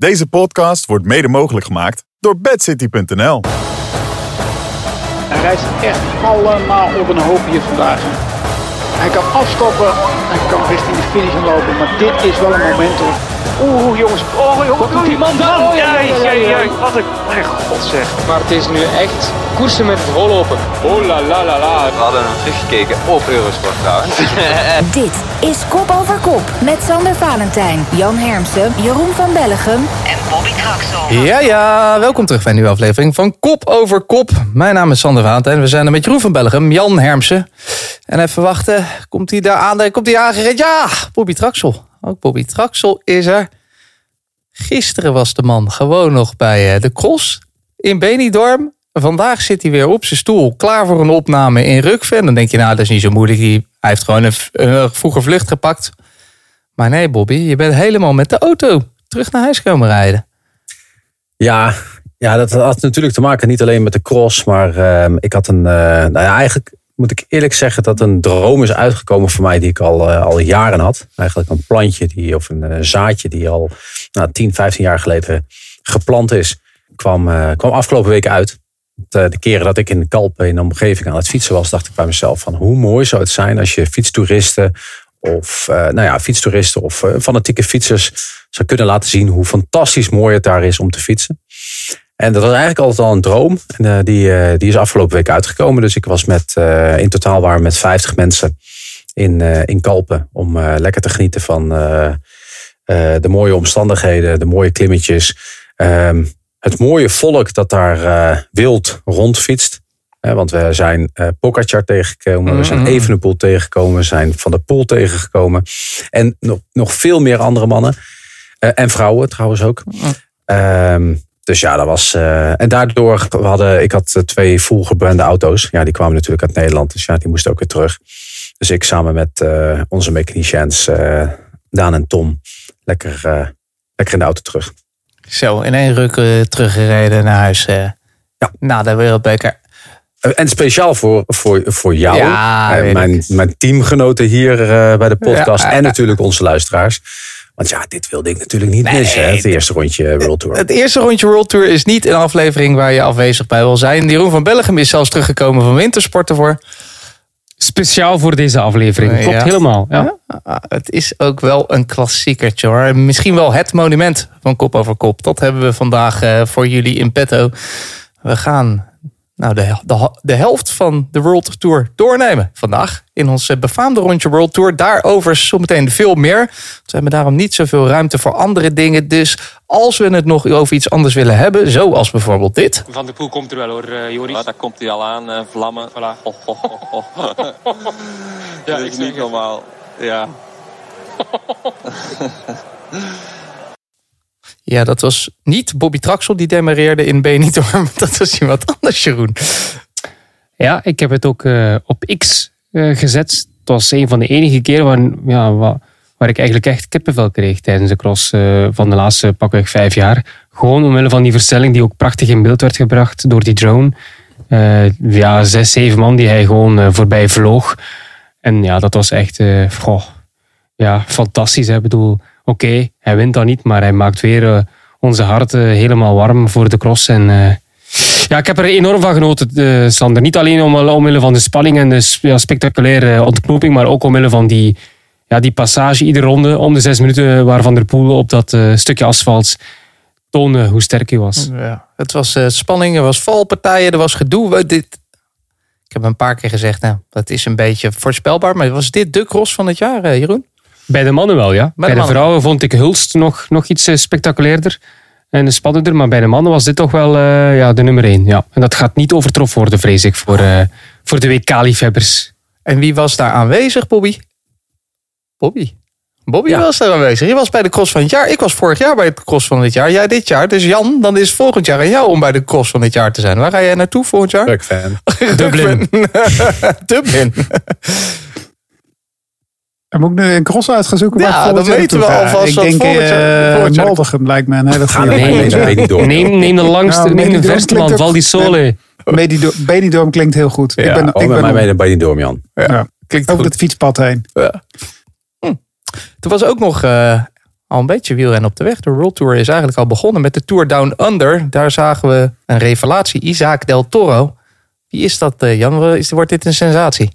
Deze podcast wordt mede mogelijk gemaakt door bedcity.nl. Hij rijdt echt allemaal op een hoop hier vandaag. Hij kan afstoppen, hij kan richting de finish lopen, maar dit is wel een moment hoor. Oeh jongens, oh joh, die man dan! Oh, ja, ja, ja, ja, wat een, mijn god zeg. Maar het is nu echt koersen met het vollopen. Oh la la la la. We hadden hem teruggekeken op Eurosport trouwens. Dit is Kop Over Kop met Sander Valentijn, Jan Hermsen, Jeroen van Bellegem en Bobby Traxel. Ja, ja, welkom terug bij een nieuwe aflevering van Kop over Kop. Mijn naam is Sander Valentijn. We zijn er met Jeroen van Bellegem, Jan Hermsen. En even wachten, komt hij daar aan? Komt hij aangereden? Ja, Bobby Traxel. Ook Bobby Traxel is er. Gisteren was de man gewoon nog bij eh, de cross in Benidorm. Vandaag zit hij weer op zijn stoel, klaar voor een opname in Rukven. Dan denk je, nou, dat is niet zo moeilijk. Hij heeft gewoon een, een vroege vlucht gepakt. Maar nee, Bobby, je bent helemaal met de auto terug naar huis komen rijden. Ja, ja, dat had natuurlijk te maken niet alleen met de cross, maar ehm, ik had een. eh, nou ja, eigenlijk moet ik eerlijk zeggen dat een droom is uitgekomen voor mij die ik al, eh, al jaren had. Eigenlijk een plantje die, of een, eh, zaadje die al nou, 10, 15 jaar geleden geplant is, kwam, eh, kwam afgelopen week uit. De, de keren dat ik in Kalpen in de omgeving aan het fietsen was, dacht ik bij mezelf van hoe mooi zou het zijn als je fietstoeristen of eh, nou ja, fietstoeristen of fanatieke fietsers zou kunnen laten zien hoe fantastisch mooi het daar is om te fietsen. En dat was eigenlijk altijd al een droom. En eh, die, eh, die is afgelopen week uitgekomen. Dus ik was met, eh, in totaal waren we met 50 mensen in, in Kalpen. Om lekker te genieten van de mooie omstandigheden, de mooie klimmetjes. Ehm, het mooie volk dat daar wild rondfietst. Want we zijn Pogacar tegengekomen, we zijn Evenepoel tegengekomen, we zijn Van der Poel tegengekomen. En nog, nog veel meer andere mannen. En vrouwen trouwens ook. Ehm, dus ja, dat was. eh, en daardoor, we hadden, ik had eh, twee full gebrande auto's. Ja, die kwamen natuurlijk uit Nederland. Dus ja, die moesten ook weer terug. Dus ik samen met eh, onze mechaniciens, eh, Daan en Tom, lekker, lekker in de auto terug. Zo, in één ruk teruggereden naar huis. Ja. Na de Wereldbeker. En speciaal voor, voor, voor jou, Ja, mijn, mijn teamgenoten hier bij de podcast. Ja, en natuurlijk onze luisteraars. Want ja, dit wilde ik natuurlijk niet missen. hè, Het eerste rondje World Tour. Het eerste rondje World Tour is niet een aflevering waar je afwezig bij wil zijn. Jeroen van Bellegem is zelfs teruggekomen van wintersport ervoor. Speciaal voor deze aflevering. Ja. Klopt helemaal. Ja. Ah, Het is ook wel een klassiekertje hoor. Misschien wel het monument van kop over kop. Dat hebben we vandaag eh, voor jullie in petto. We gaan nou, de, de, de helft van de World Tour doornemen vandaag. In ons eh, befaamde rondje World Tour. Daarover zometeen veel meer. We hebben daarom niet zoveel ruimte voor andere dingen. Dus als we het nog over iets anders willen hebben. Zoals bijvoorbeeld dit. Van der Poel komt er wel hoor, uh, Joris. Maar daar komt hij al aan, eh, vlammen. Voilà. Oh, oh, oh, oh. Ja, Dat ik is zeg niet het. normaal. Ja. Ja, dat was niet Bobby Traxel die demareerde in Benidorm. Dat was iemand anders, Jeroen. Ja, ik heb het ook eh, op X eh, gezet. Het was een van de enige keren waar, ja, waar, ik eigenlijk echt kippenvel kreeg tijdens de cross eh, van de laatste pakweg vijf jaar. Gewoon omwille van die verstelling die ook prachtig in beeld werd gebracht door die drone. Ja, zes, zeven man die hij gewoon voorbij vloog. En ja, dat was echt goh, ja, fantastisch. Ik bedoel, oké, hij wint dan niet, maar hij maakt weer eh, onze harten helemaal warm voor de cross. En eh, ja, ik heb er enorm van genoten, eh, Sander. Niet alleen om, omwille van de spanning en de spectaculaire ontknoping, maar ook omwille van die, ja, die passage iedere ronde om de zes minuten waar Van der Poel op dat eh, stukje asfalt toonde hoe sterk hij was. Ja, het was eh, spanning, er was valpartijen, er was gedoe. Dit, ik heb een paar keer gezegd, nou, dat is een beetje voorspelbaar. Maar was dit de cross van het jaar, eh, Jeroen? Bij de mannen wel, ja. Bij, de, vrouwen vond ik Hulst nog, nog iets eh, spectaculairder en spannender. Maar bij de mannen was dit toch wel eh, ja, de nummer één. Ja. En dat gaat niet overtroffen worden, vrees ik, voor, eh, voor de WK-liefhebbers. En wie was daar aanwezig, Bobby? Bobby. Bobby Ja. was daar aanwezig. Je was bij de cross van het jaar. Ik was vorig jaar bij de cross van het jaar. Jij dit jaar. Dus Jan, dan is het volgend jaar aan jou om bij de cross van het jaar te zijn. Waar ga jij naartoe volgend jaar? Fan. Dublin. Dublin. En moet ik nu een cross uit gaan zoeken? Ja, jaar weten we alvast Ik denk volgend jaar- eh, volgend jaar- Maldegem lijkt me een hele goede. Nee, Benidorm. Benidorm. Neem, neem de langste, Ja, neem de verste man, ook- Val di Sole. Benidorm, klinkt heel goed. ik ben, Oh, ik met ben mee naar Benidorm, Jan. ja, Klinkt over goed. het fietspad heen. Ja. Hm. Er was ook nog, eh, al een beetje wielrennen op de weg. De World Tour is eigenlijk al begonnen met de Tour Down Under. Daar zagen we een revelatie, Isaac Del Toro. Wie is dat, eh, Jan? Is, wordt dit een sensatie?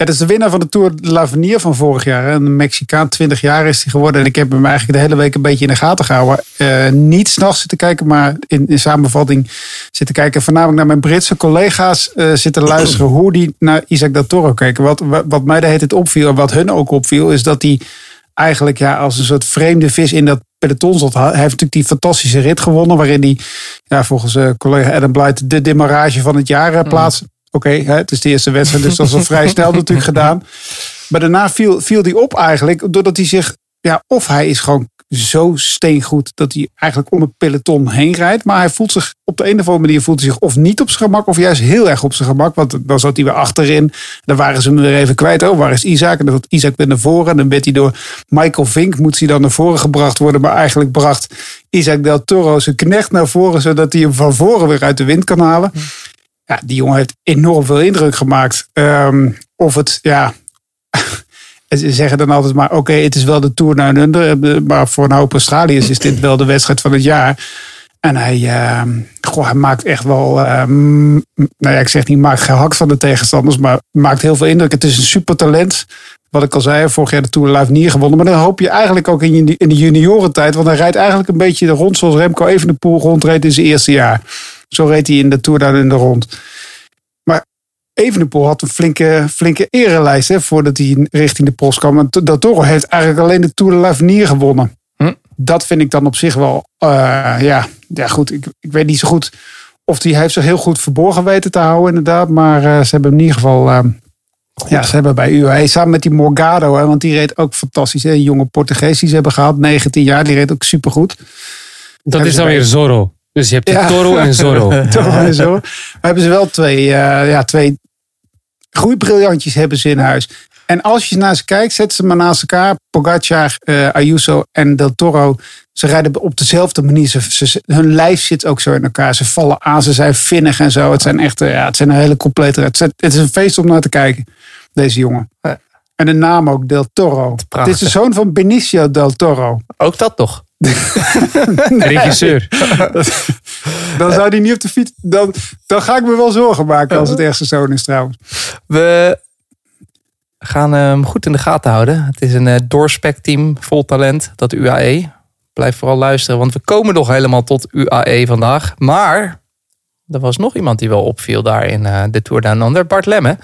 Ja, dat is de winnaar van de Tour de l'Avenir van vorig jaar. Een Mexicaan, 20 jaar is hij geworden. En ik heb hem eigenlijk de hele week een beetje in de gaten gehouden. Eh, niet s'nachts zitten kijken, maar in, in samenvatting zitten kijken. Voornamelijk naar mijn Britse collega's eh, zitten luisteren hoe die naar Isaac Del Toro keken. Wat, wat, mij de hele tijd opviel en wat hun ook opviel, is dat hij eigenlijk ja, als een soort vreemde vis in dat peloton zat. Hij heeft natuurlijk die fantastische rit gewonnen, waarin hij ja, volgens eh, collega Adam Blight de demarrage van het jaar eh, plaatst. Oké, het is de eerste wedstrijd, dus dat is al vrij snel natuurlijk gedaan. Maar daarna viel, viel hij op eigenlijk, doordat hij zich, ja, of hij is gewoon zo steengoed dat hij eigenlijk om het peloton heen rijdt. Maar hij voelt zich op de een of andere manier voelt hij zich of niet op zijn gemak, of juist heel erg op zijn gemak. Want dan zat hij weer achterin. Dan waren ze hem weer even kwijt. Oh, waar is Isaac? En dan zat Isaac weer naar voren. En dan werd hij door Michael Vink, moet hij dan naar voren gebracht worden. Maar eigenlijk bracht Isaac Del Toro zijn knecht naar voren, zodat hij hem van voren weer uit de wind kan halen. Ja, die jongen heeft enorm veel indruk gemaakt. Ehm, of het, ja. Ze zeggen dan altijd maar, oké, het is wel de Tour naar under. Maar voor een hoop Australiërs is dit wel de wedstrijd van het jaar. En hij, ehm, goh, hij maakt echt wel, ehm, nou ja, ik zeg niet maakt gehakt van de tegenstanders, maar maakt heel veel indruk. Het is een super talent. Wat ik al zei, vorig jaar de Tour Live niet gewonnen. Maar dan hoop je eigenlijk ook in, in de juniorentijd. Want hij rijdt eigenlijk een beetje de rond zoals Remco Evenepoel rondreed in zijn eerste jaar. Zo reed hij in de Tour daar in de rond. Maar Evenepoel had een flinke, flinke erelijst hè, voordat hij richting de post kwam. En Del Toro heeft eigenlijk alleen de Tour de l'Avenir gewonnen. Hm. Dat vind ik dan op zich wel, eh, ja, ja goed. Ik, ik weet niet zo goed of hij heeft zich heel goed verborgen weten te houden inderdaad. Maar eh, ze hebben in ieder geval... eh, ja, ze hebben bij UAE samen met die Morgado, hè, want die reed ook fantastisch. Hè, jonge Portugees die ze hebben gehad, 19 jaar, die reed ook supergoed. Dat is dan bij- weer Zorro. Dus je hebt de Ja. Toro en Zorro. Toch en zo. Maar hebben ze wel twee, eh, ja, twee groeibriljantjes hebben ze in huis. En als je naar ze kijkt, zet ze maar naast elkaar. Pogacar, eh, Ayuso en Del Toro. Ze rijden op dezelfde manier. Ze, ze- hun lijf zit ook zo in elkaar. Ze vallen aan, ze zijn vinnig en zo. Het zijn echt, eh, ja, het zijn een hele complete. Het, is- het is een feest om naar te kijken, deze jongen. Ja. En de naam ook, Del Toro. Het is de zoon van Benicio Del Toro. Ook dat toch? Regisseur. Dan zou die niet op de fiets. Dan, dan ga ik me wel zorgen maken als het echt zijn zoon is trouwens. We gaan hem goed in de gaten houden. Het is een eh, doorspec-team vol talent, dat UAE. Blijf vooral luisteren, want we komen nog helemaal tot UAE vandaag. Maar er was nog iemand die wel opviel daar in eh, de Tour Down Under. Bart Lemme.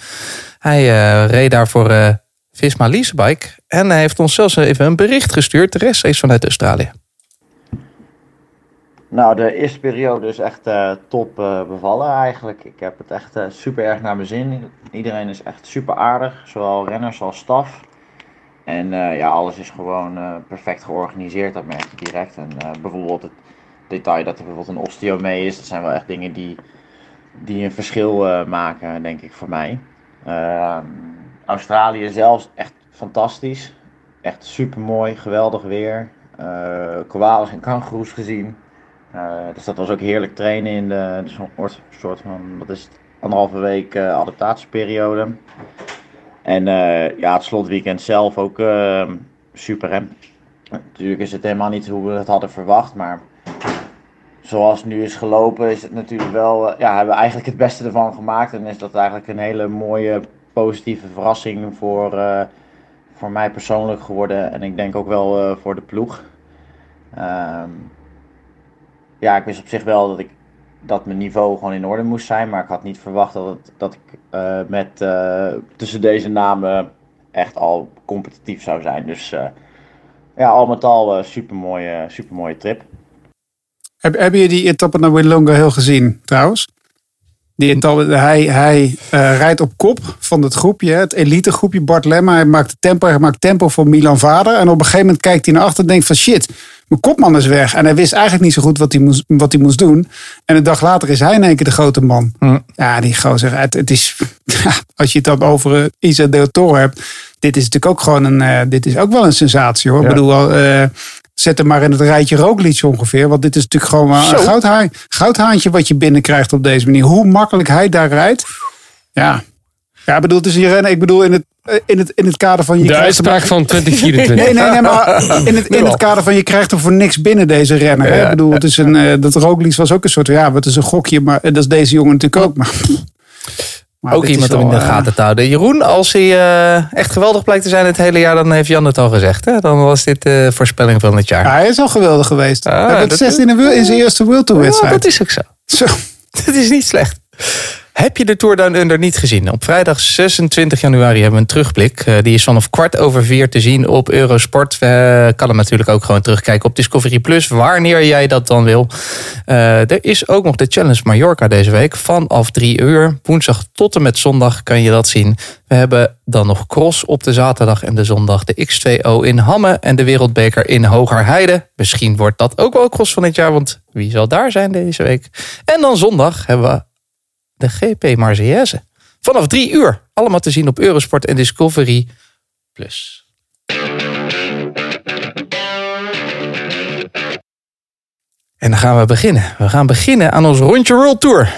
Hij eh, reed daar voor eh, Visma Leasebike. En hij heeft ons zelfs even een bericht gestuurd. De rest is vanuit Australië. Nou, de eerste periode is echt eh, top eh, bevallen eigenlijk. Ik heb het echt eh, super erg naar mijn zin. Iedereen is echt super aardig, zowel renners als staf. En ja, alles is gewoon perfect georganiseerd, dat merk je direct. En bijvoorbeeld het detail dat er bijvoorbeeld een osteo mee is, dat zijn wel echt dingen die, die een verschil maken, denk ik, voor mij. Ehm, Australië zelfs echt fantastisch. Echt super mooi, geweldig weer. Koalas en kangoeroes gezien. Eh, dus dat was ook heerlijk trainen in de, soort, van, wat is het, anderhalve week eh, adaptatieperiode. En eh, ja, het slotweekend zelf ook eh, super. Hè? Natuurlijk is het helemaal niet hoe we het hadden verwacht, maar zoals het nu is gelopen, is het natuurlijk wel, ja, hebben we eigenlijk het beste ervan gemaakt. En is dat eigenlijk een hele mooie, positieve verrassing voor, voor mij persoonlijk geworden. En ik denk ook wel voor de ploeg. Ehm, ja, ik wist op zich wel dat ik dat mijn niveau gewoon in orde moest zijn, maar ik had niet verwacht dat, dat ik eh, met eh, tussen deze namen echt al competitief zou zijn. Dus eh, ja, al met al super mooie, super mooie trip. Heb, heb je die etappe naar Willonga heel gezien trouwens? Die hij hij eh, rijdt op kop van het groepje, het elite groepje Bart Lemma. Hij maakt tempo, hij maakt tempo voor Milan Vader. En op een gegeven moment kijkt hij naar achter en denkt van shit, mijn kopman is weg. En hij wist eigenlijk niet zo goed wat hij moest, wat hij moest doen. En een dag later is hij in één keer de grote man. Ja, die gozer, het, het is, als je het dan over uh, Isa Del Toro hebt. Dit is natuurlijk ook gewoon een, uh, dit is ook wel een sensatie hoor. Ja. Ik bedoel, zet hem maar in het rijtje Roglic ongeveer. Want dit is natuurlijk gewoon een goudhaan, goudhaantje wat je binnenkrijgt op deze manier. Hoe makkelijk hij daar rijdt. Ja. Ja, ik bedoel, het is hier rennen. Ik bedoel, in het, eh, in het, in het kader van... Je De hem- uitspraak van 2024. Nee, nee, nee, maar in het, in het kader van je krijgt er voor niks binnen deze renner. Hè? Ik bedoel, het is een, eh, dat Roglic was ook een soort, ja, wat is een gokje, maar eh, dat is deze jongen natuurlijk ook. Maar, maar Ook iemand om in de eh, gaten te houden. Jeroen, als hij eh, echt geweldig blijkt te zijn het hele jaar, dan heeft Jan het al gezegd. Hè? Dan was dit de voorspelling van het jaar. Ja, hij is al geweldig geweest. Ah, hij werd zesde in, de in zijn eerste World Tour Ja, wedstrijd. dat is ook zo. Zo. Dat is niet slecht. Heb je de Tour Down Under niet gezien? Op vrijdag 26 januari hebben we een terugblik. Eh, die is vanaf kwart over vier te zien op Eurosport. We kan hem natuurlijk ook gewoon terugkijken op Discovery Plus. Wanneer jij dat dan wil. Eh, er is ook nog de Challenge Mallorca deze week. Vanaf drie uur. Woensdag tot en met zondag kan je dat zien. We hebben dan nog Cross op de zaterdag en de zondag. De X2O in Hamme en de Wereldbeker in Hogerheide. Misschien wordt dat ook wel Cross van het jaar. Want wie zal daar zijn deze week? En dan zondag hebben we de GP Marseillaise. Vanaf drie uur. Allemaal te zien op Eurosport en Discovery Plus. En dan gaan we beginnen. We gaan beginnen aan ons rondje World Tour.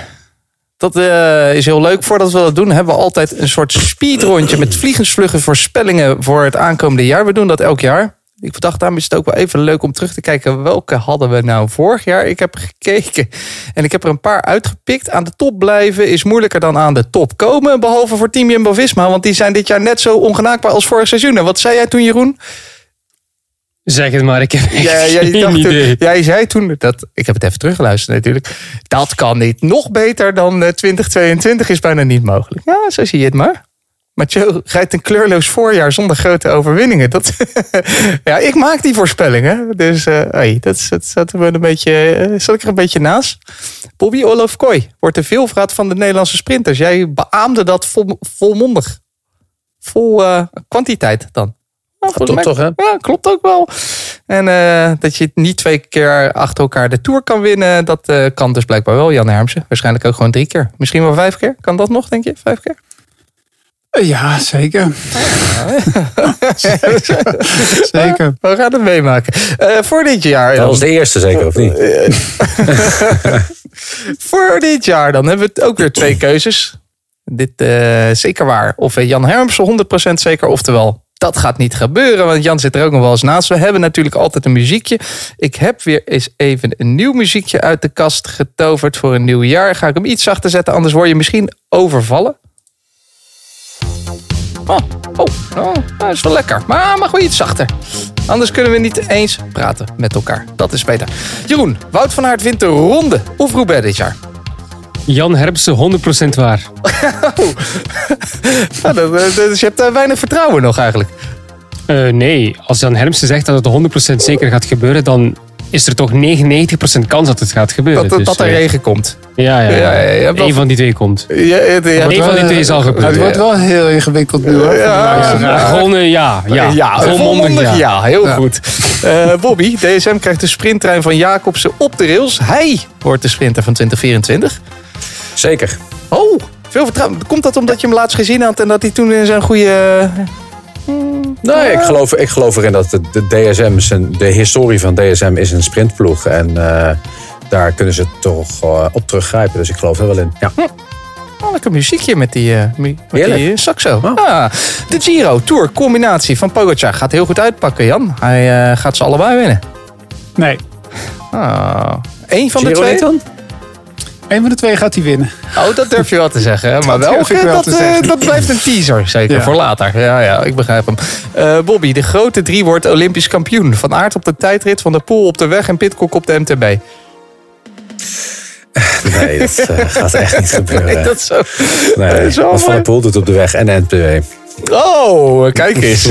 Dat eh, is heel leuk. Voordat we dat doen, hebben we altijd een soort speedrondje met vliegensvlugge voorspellingen voor het aankomende jaar. We doen dat elk jaar. Ik dacht, daarom is het ook wel even leuk om terug te kijken. Welke hadden we nou vorig jaar? Ik heb gekeken en ik heb er een paar uitgepikt. Aan de top blijven is moeilijker dan aan de top komen. Behalve voor Team Jumbo-Visma, want die zijn dit jaar net zo ongenaakbaar als vorig seizoen. En wat zei jij toen, Jeroen? Zeg het maar, ik heb echt Ja, jij, geen dacht toen- idee. jij zei toen, dat, ik heb het even teruggeluisterd natuurlijk. Dat kan niet. Nog beter dan eh, 2022 is bijna niet mogelijk. Ja, zo zie je het maar. Mathieu rijdt een kleurloos voorjaar zonder grote overwinningen. Dat, ja, ik maak die voorspellingen. Dus eh hey, dat, dat zat, een beetje, zat ik er een beetje naast. Bobby Olof Kooi wordt de veelvraat van de Nederlandse sprinters. Jij beaamde dat vol, volmondig. Vol eh, kwantiteit dan. Nou, klopt mij- toch, hè? Ja, klopt ook wel. En dat je niet twee keer achter elkaar de Tour kan winnen, dat kan dus blijkbaar wel, Jan Hermsen. Waarschijnlijk ook gewoon drie keer. Misschien wel vijf keer. Kan dat nog, denk je? Vijf keer? Ja, zeker. zeker. We gaan het meemaken. Eh, voor dit jaar. Dat was de eerste zeker, of niet? Voor dit jaar dan hebben we ook weer twee keuzes. Dit eh, zeker waar. Of eh, Jan Hermsen 100% zeker. Oftewel, dat gaat niet gebeuren. Want Jan zit er ook nog wel eens naast. We hebben natuurlijk altijd een muziekje. Ik heb weer eens even een nieuw muziekje uit de kast getoverd voor een nieuw jaar. Ga ik hem iets zachter zetten, anders word je misschien overvallen. Oh, oh, oh dat is wel lekker. Maar mag wel iets zachter. Anders kunnen we niet eens praten met elkaar. Dat is beter. Jeroen, Wout van Aert wint de ronde of dit jaar? Jan Hermsen, 100% waar. Dat- dat- dus je hebt daar weinig vertrouwen nog eigenlijk. Eh, nee, als Jan Hermsen zegt dat het 100% zeker gaat gebeuren, dan is er toch 99% kans dat het gaat gebeuren. Dat, dat, Dus, dat er eh, regen komt. Ja, ja, Ja, ja. Eén van die twee komt. Ja, het- ja, Eén van die twee zal Het gebeuren. wordt wel heel ingewikkeld nu hoor. Gewoon eh, ja, ja. ja, Volmondig volmondig ja. ja. Heel goed. Eh, Bobby, DSM krijgt de sprinttrein van Jacobsen op de rails. Hij wordt de sprinter van 2024. Zeker. Oh, veel vertrouwen. Komt dat omdat je hem laatst gezien had en dat hij toen in zijn goede... Nee, ik geloof, ik geloof erin dat de, de DSM, is een- de historie van DSM is een sprintploeg. En eh, daar kunnen ze toch eh, op teruggrijpen. Dus ik geloof er wel in. Ja. Oh, lekker muziekje met die, eh, mu- met die saxo. Oh. Ah, de Giro Tour combinatie van Pogacar gaat heel goed uitpakken, Jan. Hij eh, gaat ze allebei winnen. Nee, Ah, Eén van de twee? niet dan? Een van de twee gaat hij winnen. Oh, dat durf je wel te zeggen. hè? Maar Dat wel, wel dat, te eh, zeggen. dat blijft een teaser, zeker Ja. voor later. Ja, ja, ik begrijp hem. Eh, Bobby, de grote drie wordt Olympisch kampioen. Van Aert op de tijdrit, Van der Poel op de weg en Pitcock op de MTB. Nee, dat eh, gaat echt niet gebeuren. Nee, dat zo. Nee, dat is wel want Van der Poel doet op de weg en de NPW. Oh, kijk eens.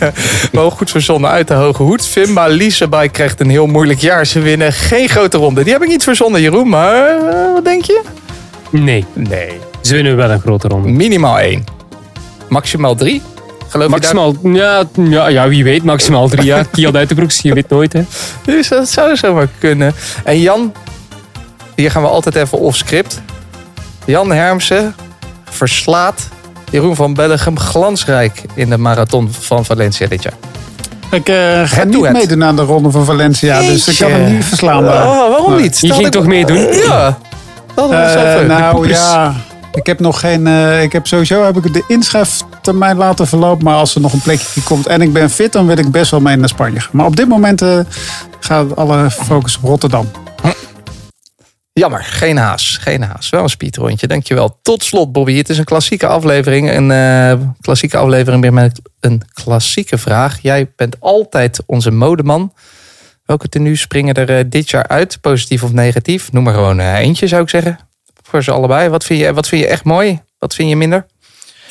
Wel goed verzonnen uit de hoge hoed. Fimba Liesebay krijgt een heel moeilijk jaar. Ze winnen geen grote ronde. Die heb ik niet verzonnen, Jeroen. Maar eh, wat denk je? Nee, Nee. ze winnen wel een grote ronde. Minimaal één. Maximaal drie. Geloof Maximaal, ja, ja, ja, wie weet, maximaal drie jaar. Kiel uit de broeks, je weet nooit hè. Dus dat zou zomaar kunnen. En Jan, hier gaan we altijd even off script. Jan Hermsen verslaat Jeroen van Bellegem glansrijk in de marathon van Valencia dit jaar. Ik eh, ga Het niet meedoen aan de ronde van Valencia, dus ik kan hem niet verslaan. Oh, waarom niet? Je ging ik- toch meedoen? Ja. Dat was Eh, even. nou ja, Ik heb nog geen. eh, ik heb sowieso heb ik de inschrijftermijn laten verlopen. Maar als er nog een plekje komt en ik ben fit, dan wil ik best wel mee naar Spanje. Maar op dit moment eh, gaat alle focus op Rotterdam. Jammer, geen haas. Geen haas. Wel een speedrondje, dankjewel. Tot slot, Bobby. Het is een klassieke aflevering. Een eh, klassieke aflevering weer met een klassieke vraag. Jij bent altijd onze modeman. Welke tenues springen er eh, dit jaar uit? Positief of negatief? Noem maar gewoon eh, eentje, zou ik zeggen. Voor ze allebei. Wat vind je, wat vind je echt mooi? Wat vind je minder?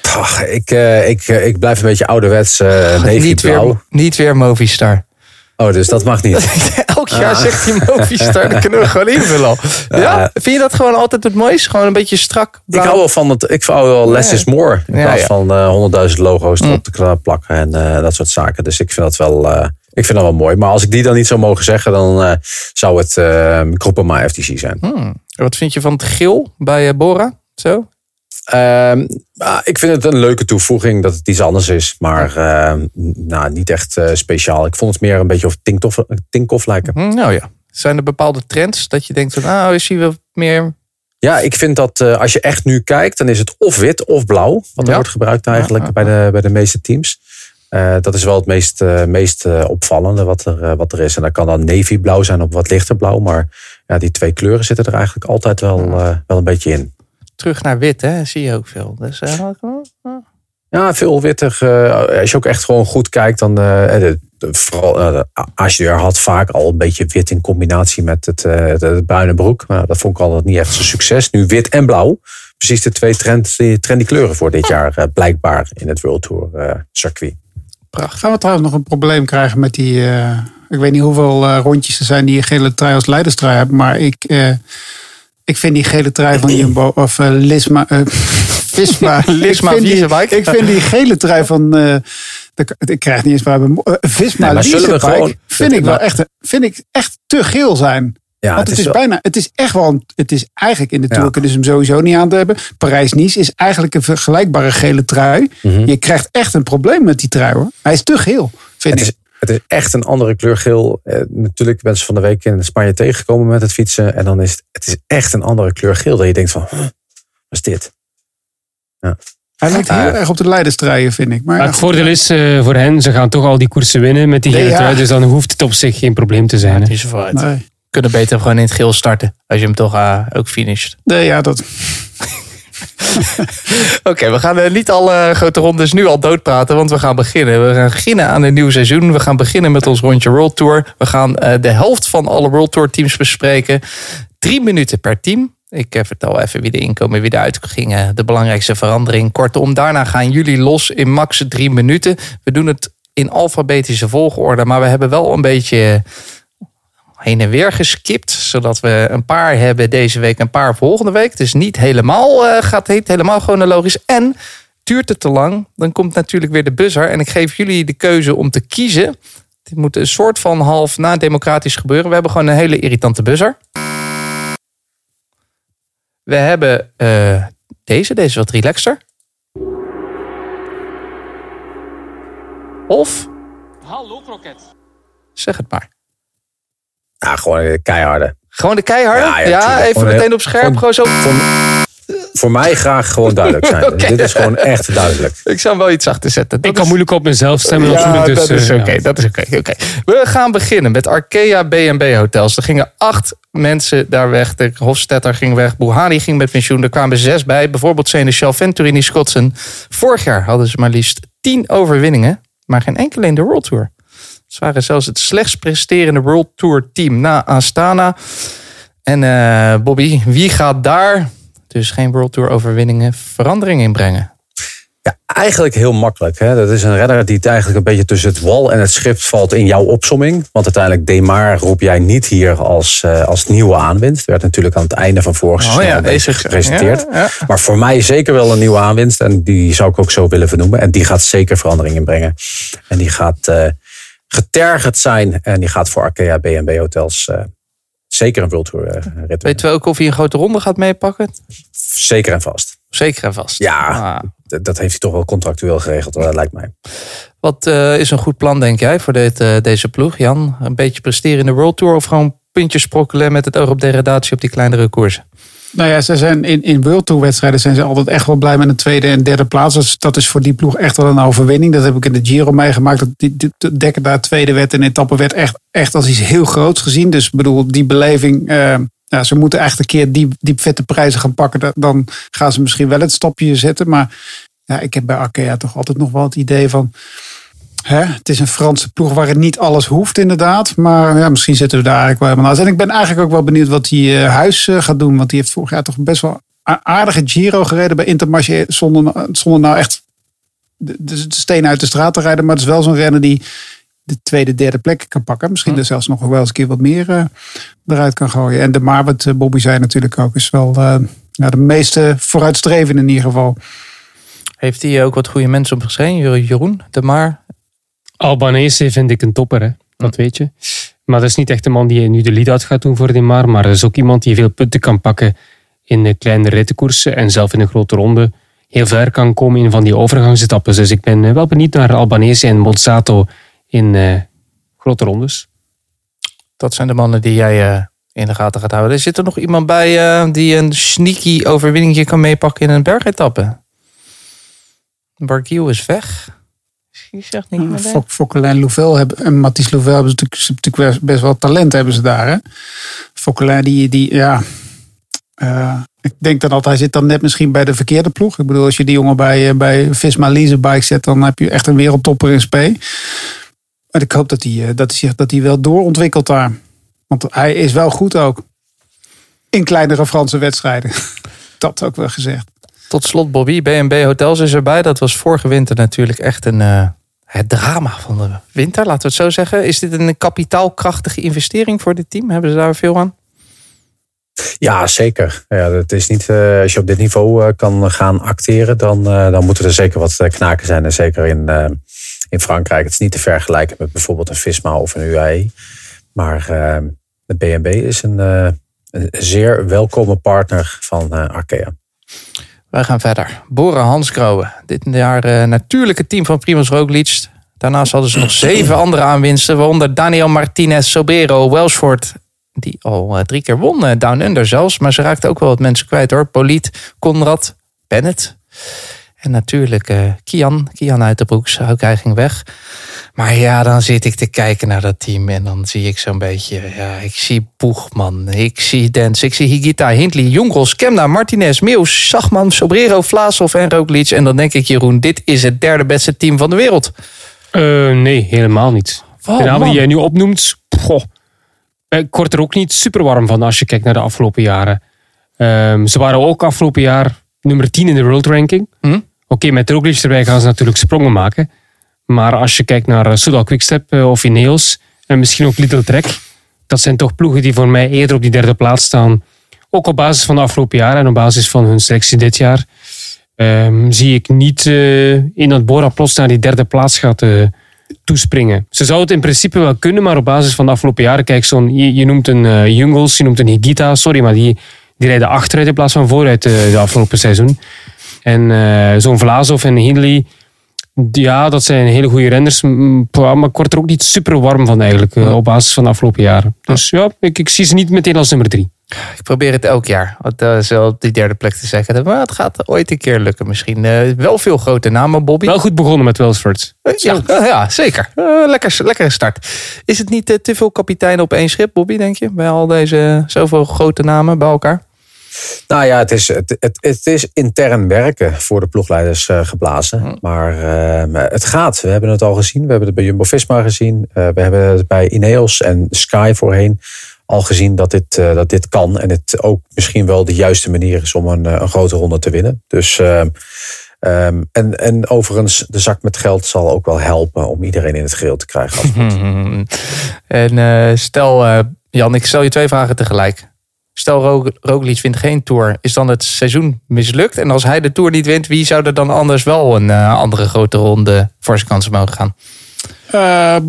Ach, ik, ik, ik blijf een beetje ouderwets uh, niet, weer, niet weer Movistar. Oh, dus dat mag niet. Elk jaar Ah. zegt hij Movistar. Dan kunnen we gewoon invullen al. Ja? Vind je dat gewoon altijd het mooiste? Gewoon een beetje strak? Ik hou wel van het. Ik hou wel less is more. In plaats ja. van eh, honderdduizend logo's erop te kla- plakken en eh, dat soort zaken. Dus ik vind dat wel. eh, ik vind dat wel mooi. Maar als ik die dan niet zou mogen zeggen, dan zou het uh, Groupama FTC zijn. Hmm. Wat vind je van het geel bij Bora? Zo? Ehm, ah, ik vind het een leuke toevoeging dat het iets anders is. Maar ehm, nou, niet echt eh, speciaal. Ik vond het meer een beetje op Tinkoff, Tinkoff lijken. Nou ja. Zijn er bepaalde trends dat je denkt van nou is hij wel meer... Ja, ik vind dat eh, als je echt nu kijkt, dan is het of wit of blauw. Wat er Ja. wordt gebruikt eigenlijk Ja, Bij, de, bij de meeste teams. Eh, dat is wel het meest, meest opvallende wat er, wat er is. En dat kan dan navy blauw zijn op wat lichter blauw. Maar ja, die twee kleuren zitten er eigenlijk altijd wel, wel een beetje in. Terug naar wit, hè? Zie je ook veel. Dus, eh, Ja, veel wittig. eh, als je ook echt gewoon goed kijkt, dan eh, de, de- vooral de Azure had vaak al een beetje wit in combinatie met het, eh, het, het bruine broek. Maar dat vond ik altijd niet echt zo'n succes. Nu wit en blauw. Precies de twee trend, die trendy kleuren voor dit jaar eh, blijkbaar in het World Tour eh, circuit. Gaan we trouwens nog een probleem krijgen met die. eh, ik weet niet hoeveel eh, rondjes er zijn die een gele trui als leiderstrui hebben. Maar ik, eh, ik vind die gele trui van Jumbo. Of eh, Lisma. eh, Visma. Lisma ik vind, die, ik vind die gele trui van. eh, ik krijg niet eens waar we. Visma Nee, we gewoon- Vind ik wel maar- echt, vind ik echt te geel zijn. Ja, Want het is, bijna, het is echt wel, een- het is eigenlijk in de Ja. Tour kunnen ze hem sowieso niet aan te hebben. Parijs-Nice is eigenlijk een vergelijkbare gele trui. Mhm. Je krijgt echt een probleem met die trui hoor. Hij is te geel, vind Het ik. is, het is echt een andere kleur geel. Eh, natuurlijk ben ze van de week in Spanje tegengekomen met het fietsen. En dan is het, het is echt een andere kleur geel. Dat je denkt van, huh, wat is dit? Hij lijkt heel erg op de leiderstruien, vind ik. Maar, Maar ja, het voordeel is eh, voor hen, ze gaan toch al die koersen winnen met die Nee, ja. trui. Dus dan hoeft het op zich geen probleem te zijn. zo vooruit. Nee. Kunnen beter gewoon in het geel starten. Als je hem toch eh, ook finisht. nee, ja, dat. Oké, we gaan eh, niet alle grote rondes nu al doodpraten, want we gaan beginnen. We gaan beginnen aan een nieuw seizoen. We gaan beginnen met ons rondje World Tour. We gaan eh, de helft van alle World Tour teams bespreken. Drie minuten per team. Ik eh, vertel even wie er inkomen, wie eruit gingen. De belangrijkste verandering. Kortom, daarna gaan jullie los in max drie minuten. We doen het in alfabetische volgorde, maar we hebben wel een beetje heen en weer geskipt. Zodat we een paar hebben deze week, een paar volgende week. Dus niet helemaal, eh, gaat niet helemaal chronologisch. En duurt het te lang, dan komt natuurlijk weer de buzzer. En ik geef jullie de keuze om te kiezen. Dit moet een soort van half na democratisch gebeuren. We hebben gewoon een hele irritante buzzer. We hebben eh, deze, deze is wat relaxter. Of, Hallo kroket. zeg het maar. Ja, gewoon een keiharde. Gewoon de keiharde? Ja, Ja, ja, tuurlijk. even meteen heel- op scherp. gewoon- Gewoon zo. Voor mij graag gewoon duidelijk zijn. Dit is gewoon echt duidelijk. Ik zou hem wel iets achter zetten. Dat Ik kan moeilijk op mezelf stemmen Ja. Dus, dat is eh, oké. ja. dat is oké. oké. We gaan beginnen met Arkea B&B hotels. Er gingen acht mensen daar weg. De Hofstetter ging weg. Buhari ging met pensioen. Er kwamen zes bij. Bijvoorbeeld Seneschal, Venturini, Skotsen. Vorig jaar hadden ze maar liefst tien overwinningen. Maar geen enkele in de World Tour. Ze waren zelfs het slechtst presterende World Tour team na Astana. En eh, Bobby, wie gaat daar, dus geen World Tour overwinningen, verandering in brengen? Ja, eigenlijk heel makkelijk. Hè? Dat is een renner die het eigenlijk een beetje tussen het wal en het schip valt in jouw opsomming. Want uiteindelijk Demar roep jij niet hier als, eh, als nieuwe aanwinst. Werd natuurlijk aan het einde van vorig seizoen al een beetje gepresenteerd. Ja, ja. Maar voor mij zeker wel een nieuwe aanwinst. En die zou ik ook zo willen vernoemen. En die gaat zeker verandering inbrengen. En die gaat eh, getergerd zijn. En die gaat voor Arkea B&B hotels eh, zeker een World Tour eh, rit winnen. Weten we ook of hij een grote ronde gaat meepakken? Zeker en vast. Zeker en vast. Ja, Ah. dat heeft hij toch wel contractueel geregeld. Dat lijkt mij. Wat eh, is een goed plan, denk jij, voor dit, deze ploeg, Jan? Een beetje presteren in de World Tour of gewoon puntjes sprokkelen met het oog op degradatie op die kleinere koersen? Nou ja, ze zijn in, in World Tour wedstrijden zijn ze altijd echt wel blij met een tweede en derde plaats. Dus dat is voor die ploeg echt wel een overwinning. Dat heb ik in de Giro meegemaakt. Dat die, die, de daar tweede werd en etappe werd echt, echt als iets heel groots gezien. Dus ik bedoel, die beleving... eh, ja, ze moeten echt een keer die, die vette prijzen gaan pakken. Da- Dan gaan ze misschien wel het stapje zetten. Maar ja, ik heb bij Arkea toch altijd nog wel het idee van... Hè, het is een Franse ploeg waar het niet alles hoeft inderdaad. Maar ja, misschien zitten we daar eigenlijk wel helemaal naast. En ik ben eigenlijk ook wel benieuwd wat die eh, Huis eh, gaat doen. Want die heeft vorig jaar toch best wel aardige Giro gereden bij Intermarché. Zonder, zonder nou echt de, de steen uit de straat te rijden. Maar het is wel zo'n renner die de tweede, derde plek kan pakken. Misschien er zelfs nog wel eens een keer wat meer eh, eruit kan gooien. En de Maar, wat Bobby zei natuurlijk ook, is wel nou, de meeste vooruitstreven in ieder geval. Heeft hij ook wat goede mensen opgeschreven? Jeroen, de Maar. Albanese vind ik een topper, hè. dat weet je. Maar dat is niet echt de man die nu de lead-out gaat doen voor die Maar. Maar dat is ook iemand die veel punten kan pakken in de kleine rittenkoersen. En zelf in een grote ronde heel ver kan komen in van die overgangsetappes. Dus ik ben eh, wel benieuwd naar Albanese en Monsanto in eh, grote rondes. Dat zijn de mannen die jij eh, in de gaten gaat houden. Er zit er nog iemand bij die een sneaky overwinningje kan meepakken in een bergetappe. Barguil is weg. Je zegt niet. Fok, Fokkelijn Louvel hebben, en Mathies Louvel hebben ze natuurlijk, best wel talent hebben ze daar. Hè? Fokkelijn die, die ja... eh, ik denk dan altijd, hij zit dan net misschien bij de verkeerde ploeg. Ik bedoel, als je die jongen bij, eh, bij Visma Leasebike zet, dan heb je echt een wereldtopper in spe. Maar ik hoop dat hij, eh, dat hij, zich, dat hij wel doorontwikkelt daar. Want hij is wel goed ook. In kleinere Franse wedstrijden. dat ook wel gezegd. Tot slot Bobby, B&B Hotels is erbij. Dat was vorige winter natuurlijk echt een, eh, het drama van de winter, laten we het zo zeggen. Is dit een kapitaalkrachtige investering voor dit team? Hebben ze daar veel aan? Ja, zeker. Ja, het is niet, eh, als je op dit niveau eh, kan gaan acteren, dan, eh, dan moeten er zeker wat knaken zijn. En zeker in, in Frankrijk. Het is niet te vergelijken met bijvoorbeeld een Visma of een UAE. Maar de BNB is een, een zeer welkome partner van Arkea. Wij gaan verder. Bora Hansgrohe. Dit jaar eh natuurlijke team van Primoz Roglic. Daarnaast hadden ze nog zeven andere aanwinsten. Waaronder Daniel Martinez, Sobero, Welshford. Die al eh, drie keer won. eh, Down Under zelfs. Maar ze raakten ook wel wat mensen kwijt hoor. Poliet, Conrad, Bennett. En natuurlijk Kian. Kian uit de broeks. Ook hij ging weg. Maar ja, dan zit ik te kijken naar dat team. En dan zie ik zo'n beetje. Ja, ik zie Boegman. Ik zie Dens. Ik zie Higita, Hindley, Jongels, Kemna, Martinez, Meeuws, Zagman, Sobrero, Vlaasov en Roglic. En dan denk ik, Jeroen, dit is het derde beste team van de wereld. Eh, nee, helemaal niet. Oh, de namen die jij nu opnoemt, goh, ik word er ook niet super warm van als je kijkt naar de afgelopen jaren. Ehm, ze waren ook afgelopen jaar nummer 10 in de world ranking. Hm? Oké, met Roglic erbij gaan ze natuurlijk sprongen maken. Maar als je kijkt naar eh, Soudal Quickstep eh, of Ineos en misschien ook Little Trek, dat zijn toch ploegen die voor mij eerder op die derde plaats staan. Ook op basis van de afgelopen jaren en op basis van hun selectie dit jaar. ehm, zie ik niet eh, in dat Bora plots naar die derde plaats gaat eh, toespringen. Ze zou het in principe wel kunnen, maar op basis van de afgelopen jaren, kijk, zo'n, je, noemt een eh, Jungels, je noemt een Higita, sorry, maar die, die rijden achteruit in plaats van vooruit de afgelopen seizoen. En zo'n Vlaasov en Hindley, ja, dat zijn hele goede renners, m- maar ik word er ook niet super warm van eigenlijk, eh, op basis van de afgelopen jaren. Dus ja, ik, ik zie ze niet meteen als nummer drie. Ik probeer het elk jaar. Want, eh, zo op die derde plek te zeggen. Maar het gaat ooit een keer lukken misschien. Eh, wel veel grote namen, Bobby. Wel goed begonnen met Welsford. Eh, ja, ja, zeker. Lekker, lekkere start. Is het niet te veel kapiteinen op één schip, Bobby, denk je? Bij al deze zoveel grote namen bij elkaar? Nou ja, het is, het, het, het is intern werken voor de ploegleiders eh, geblazen. Maar eh, het gaat. We hebben het al gezien. We hebben het bij Jumbo-Visma gezien. Eh, we hebben het bij Ineos en Sky voorheen al gezien dat dit, dat dit kan. En het ook misschien wel de juiste manier is om een, een grote ronde te winnen. Dus, ehm, ehm, en, en overigens, de zak met geld zal ook wel helpen om iedereen in het geheel te krijgen. en stel, Jan, ik stel je twee vragen tegelijk. Stel, Rog- Roglic wint geen Tour. Is dan het seizoen mislukt? En als hij de Tour niet wint, wie zou er dan anders wel een eh, andere grote ronde voor zijn kansen mogen gaan? Eh,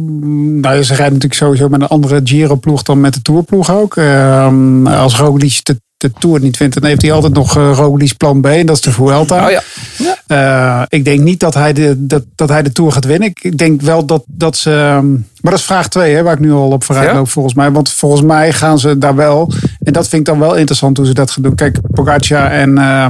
nou, ze rijden natuurlijk sowieso met een andere Giro-ploeg dan met de Tourploeg ook. Eh, als Roglic de, de Tour niet vindt, dan heeft hij altijd nog uh, Roglic plan B. En dat is de Vuelta. Oh ja. Eh, ik denk niet dat hij, de, dat, dat hij de Tour gaat winnen. Ik- denk wel dat, dat ze... ehm, Maar dat is vraag 2, waar ik nu al op vooruit Ja? loop volgens mij. Want volgens mij gaan ze daar wel... En dat vind ik dan wel interessant hoe ze dat gaan doen. Kijk, Pogacar en, eh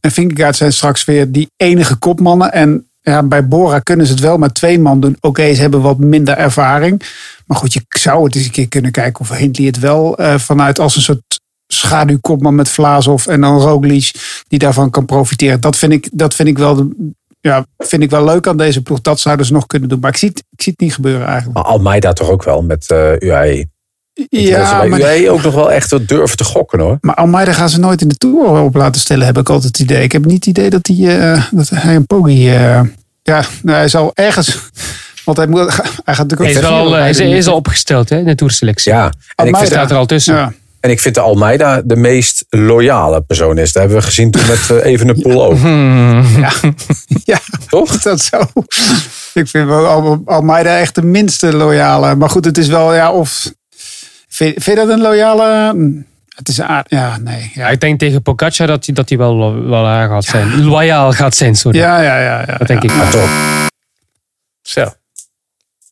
en Vingegaard zijn straks weer die enige kopmannen. En ja, bij Bora kunnen ze het wel met twee man doen. Oké, ze hebben wat minder ervaring. Maar goed, je zou het eens een keer kunnen kijken of Hindley het wel eh, vanuit als een soort schaduwkopman met Vlaasov en dan Roglic die daarvan kan profiteren. Dat vind ik, dat vind ik wel de, ja, vind ik wel leuk aan deze ploeg. Dat zouden ze nog kunnen doen. Maar ik zie het, ik zie het niet gebeuren eigenlijk. Maar Almeida toch ook wel met eh UAE. Ja, bij maar, UAE ook nog wel echt wat durven te gokken hoor. maar Almeida gaan ze nooit in de Tour op laten stellen, heb ik altijd het idee. Ik heb niet het idee dat hij, eh, dat hij een Poggi... eh, ja, nou, hij zal ergens... Want hij, moet, hij gaat natuurlijk ook Hij is, wel, hij is, rijden. hij is al opgesteld hè, in de toerselectie. Ja, en ik, Almeida. vind, staat er al tussen. Ja. En ik vind de Almeida de meest loyale persoon is. Dat hebben we gezien toen met uh, even een pool ook. ja, Toch? is dat zo? Ik vind wel Al- Almeida echt de minste loyale. Maar goed, het is wel, ja, of... Vind, vind je dat een loyale... Het is een aard... Ja, nee. Ja, Ja, ik denk tegen Pogacar dat hij, dat hij wel, wel aan gaat zijn. Loyaal gaat zijn, sorry. ja, ja. ja, ja, dat denk ja. ik. Maar toch, Zo.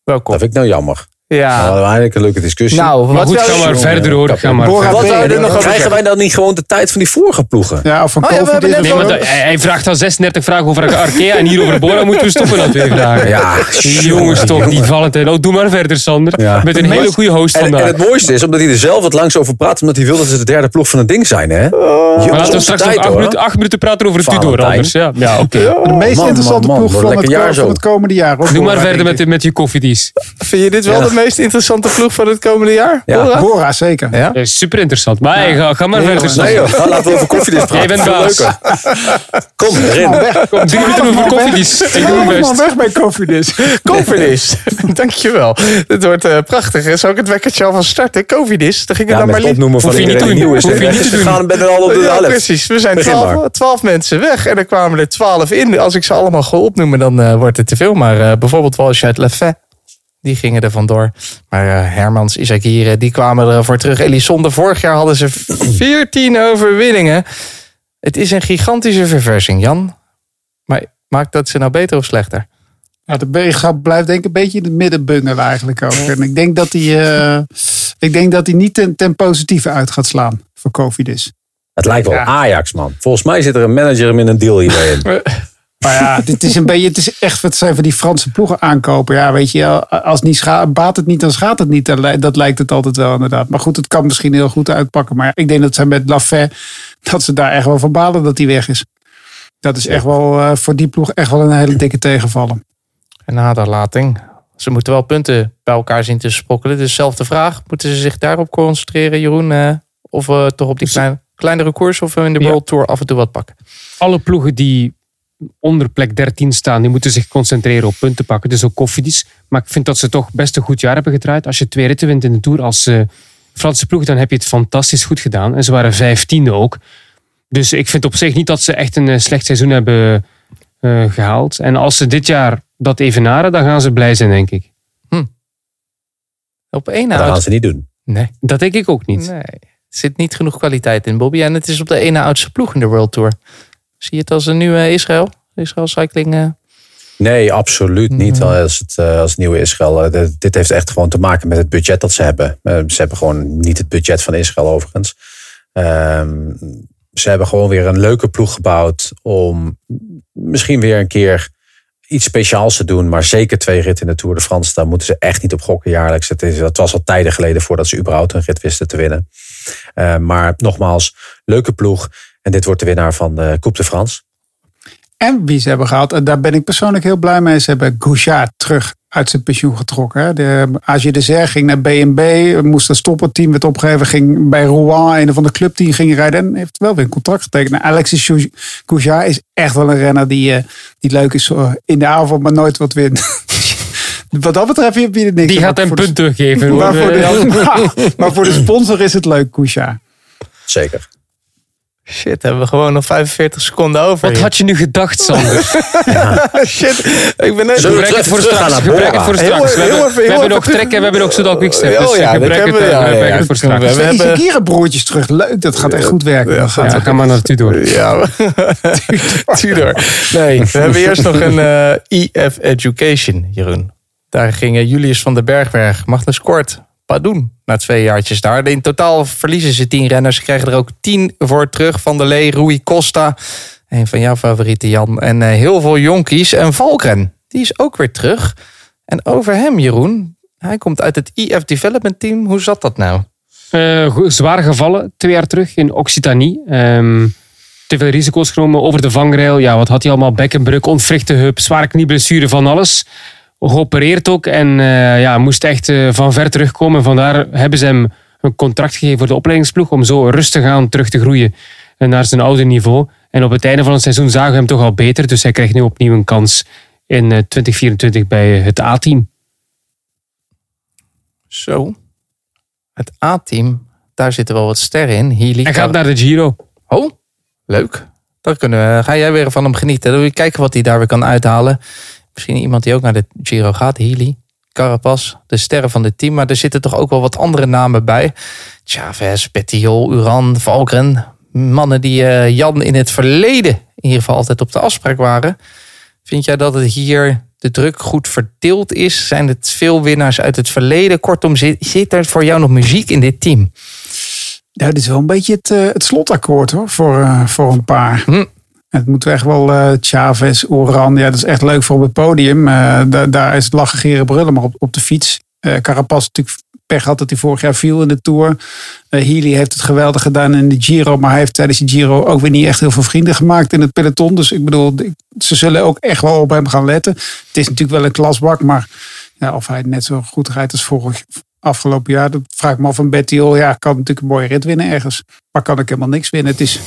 Welkom. dat vind ik nou jammer. Ja. we eigenlijk een leuke discussie. Nou, Maar wat goed, ga maar verder hoor. Ga maar Bora verder. Wat nog Krijgen wij dan niet gewoon de tijd van die vorige ploegen? Ja, of van Oh ja, we COVID hebben is net of Nee, maar hij hij vraagt al 36 vragen over Arkea en hier over Bora moeten we stoppen dat twee vragen. Ja, Die jongens toch, die Valentijn. Oh, doe maar verder, Sander. Ja. Bent een hele goede host En, en vandaag. het mooiste is, omdat hij er zelf wat langs over praat, omdat hij wil dat ze de derde ploeg van het ding zijn. Hè? maar laten we straks nog acht minuten, acht minuten praten over het Tudor anders. Ja, ja oké. De meest interessante ploeg van het, komende jaar. hoor, Doe maar verder met, met je koffiedies. Vind je dit wel de meest interessante ploeg van het komende jaar? Ja. Bora? Bora, zeker. Ja? Ja, super interessant. Maar ga, ga maar verder, Nee joh, ga, laten we over koffiedis praten. Jij bent baas. leuker. Kom, erin. Kom, drie minuten over koffiedies. Ik doe mijn best. weg bij Koffiedis. Covidis. Dankjewel. Dit wordt eh, prachtig. Zal ik het wekkertje alvast starten? Covidis. Dan ging het Ja, dan met maar het lief. van Hoef je niet die doen. Hoef je niet te doen. en ben er al op de Ja, helft. precies. We zijn twaalf, mensen weg en er kwamen er twaalf in. Als ik ze allemaal ga opnoemen, dan eh, wordt het te veel. Maar eh, bijvoorbeeld Walsh uit Lefebvre, die gingen er vandoor. Maar eh, Hermans, Isaac hier, die kwamen ervoor terug. Elisonde, vorig jaar hadden ze 14 overwinningen. Het is een gigantische verversing, Jan. Maar maakt dat ze nou beter of slechter? Ja, de Beegrap blijft denk ik een beetje in het midden bungelen eigenlijk ook. En ik denk dat hij, eh, ik denk dat hij niet ten, ten positieve uit gaat slaan voor Koffiedis. Het lijkt wel Ja. Ajax, man. Volgens mij zit er een manager hem in een deal hierbij in. Maar ja, dit is een beetje, het is echt wat zijn van die Franse ploegen aankopen. Ja, weet je, als het niet scha- baat het niet, dan schaadt het niet. Dat, li- dat lijkt het altijd wel inderdaad. Maar goed, het kan misschien heel goed uitpakken. Maar ik denk dat ze met Lafay, dat ze daar echt wel van balen dat hij weg is. Dat is echt wel eh, voor die ploeg echt wel een hele dikke tegenvallen. Een naderlating. Ze moeten wel punten bij elkaar zien te sprokkelen. Dus zelfde vraag. Moeten ze zich daarop concentreren, Jeroen? eh, of eh, toch op die klein, kleinere koers? Of in de Ja. World Tour af en toe wat pakken? Alle ploegen die onder plek 13 staan, die moeten zich concentreren op punten pakken. Dus ook koffiedies. Maar ik vind dat ze toch best een goed jaar hebben gedraaid. Als je twee ritten wint in de Tour als eh, Franse ploeg, dan heb je het fantastisch goed gedaan. En ze waren vijftiende ook. Dus ik vind op zich niet dat ze echt een eh, slecht seizoen hebben eh, gehaald. En als ze dit jaar dat evenaren, dan gaan ze blij zijn, denk ik. Op één Dat gaan ze niet doen. Nee. Dat denk ik ook niet. nee. Er zit niet genoeg kwaliteit in, Bobby. En het is op de ene oudste ploeg in de World Tour. Zie je het als een nieuwe Israël? Israël Cycling. eh, Nee, absoluut niet. Mhm. Als het, eh, als nieuwe Israël. Eh, dit- heeft echt gewoon te maken met het budget dat ze hebben. Ze hebben gewoon niet het budget van Israël overigens. Ehm, ze hebben gewoon weer een leuke ploeg gebouwd om misschien weer een keer iets speciaals te doen. Maar zeker twee ritten in de Tour de France. Daar moeten ze echt niet op gokken jaarlijks. Het is, dat was al tijden geleden voordat ze überhaupt een rit wisten te winnen. Eh, maar nogmaals, leuke ploeg. En dit wordt de winnaar van de Coupe de France. En wie ze hebben gehaald, en daar ben ik persoonlijk heel blij mee. Ze hebben Gouchard terug uit zijn pensioen getrokken. hè. De AG de Zer ging naar B&B, moest een stopperteam, werd opgegeven, ging bij Rouen, een van de clubteam, ging rijden en heeft wel weer een contract getekend. Nou, Alexis Gouchard is echt wel een renner die, eh, die leuk is eh, in de avond, maar nooit wat wint. Wat dat betreft heb je er niks Die gaat de- punt teruggeven. Maar voor, Eh, de, maar voor de sponsor is het leuk, Gouchard. Zeker. Shit, hebben we gewoon nog 45 seconden over. Wat hier. had je nu gedacht, Sander? Shit, ik ben net... Gebruik het voor straks. Gebruik het voor straks. We hebben, we hebben nog trek en we hebben nog Soudal Quickstep. Oh Dus ja, het, we, eh, ja, ja, ja. het voor We hebben- De Isakira broertjes terug, leuk, dat gaat echt goed werken. Dat gaat Ja, ga maar naar Tudor. Ja, Tudor. Nee, we hebben eerst nog een eh EF Education, Jeroen. Daar gingen Julius van den Bergberg, Magnus Kort, doen na twee jaartjes daar. In totaal verliezen ze tien renners. Ze krijgen er ook tien voor terug. Van der Lee, Rui Costa, een van jouw favorieten Jan. En eh, heel veel jonkies. En Valkren, die is ook weer terug. En over hem, Jeroen, hij komt uit het IF Development Team. Hoe zat dat nou? Uh, zwaar gevallen, twee jaar terug in Occitanie. Ehm, te veel risico's genomen over de vangrail. Ja, wat had hij allemaal? Bekkenbruk, ontwrichte heup, zware knieblessure, van alles. Geopereerd ook en uh, ja, moest echt uh, van ver terugkomen. Vandaar hebben ze hem een contract gegeven voor de opleidingsploeg om zo rustig aan terug te groeien naar zijn oude niveau. En op het einde van het seizoen zagen we hem toch al beter. Dus hij krijgt nu opnieuw een kans in 2024 bij het A-team. Zo. Het A-team, daar zitten wel wat sterren in. Healy, hij gaat naar de Giro. Oh, leuk. Daar kunnen we, ga jij weer van hem genieten. Dan wil je kijken wat hij daar weer kan uithalen. Misschien iemand die ook naar de Giro gaat. Healy, Carapaz, de sterren van dit team. Maar er zitten toch ook wel wat andere namen bij. Chavez, Petiol, Uran, Valkren. Mannen die uh, Jan in het verleden in ieder geval altijd op de afspraak waren. Vind jij dat het hier de druk goed verdeeld is? Zijn het veel winnaars uit het verleden? Kortom, zit, zit er voor jou nog muziek in dit team? Ja, dit is wel een beetje het, uh, het slotakkoord hoor, voor, uh, voor een paar. Hm. Het moet echt wel uh, Chavez, Oran. Ja, dat is echt leuk voor op het podium. Da daar is het lachen, geren, brullen, maar op, op de fiets. Carapaz natuurlijk pech had dat hij vorig jaar viel in de Tour. Uh, Healy heeft het geweldig gedaan in de Giro. Maar hij heeft tijdens de Giro ook weer niet echt heel veel vrienden gemaakt in het peloton. Dus ik bedoel, ze zullen ook echt wel op hem gaan letten. Het is natuurlijk wel een klasbak. Maar ja, of hij net zo goed rijdt als vorig afgelopen jaar. Dat vraag ik me af van Betty. Ja, kan natuurlijk een mooie rit winnen ergens. Maar kan ik helemaal niks winnen. Het is,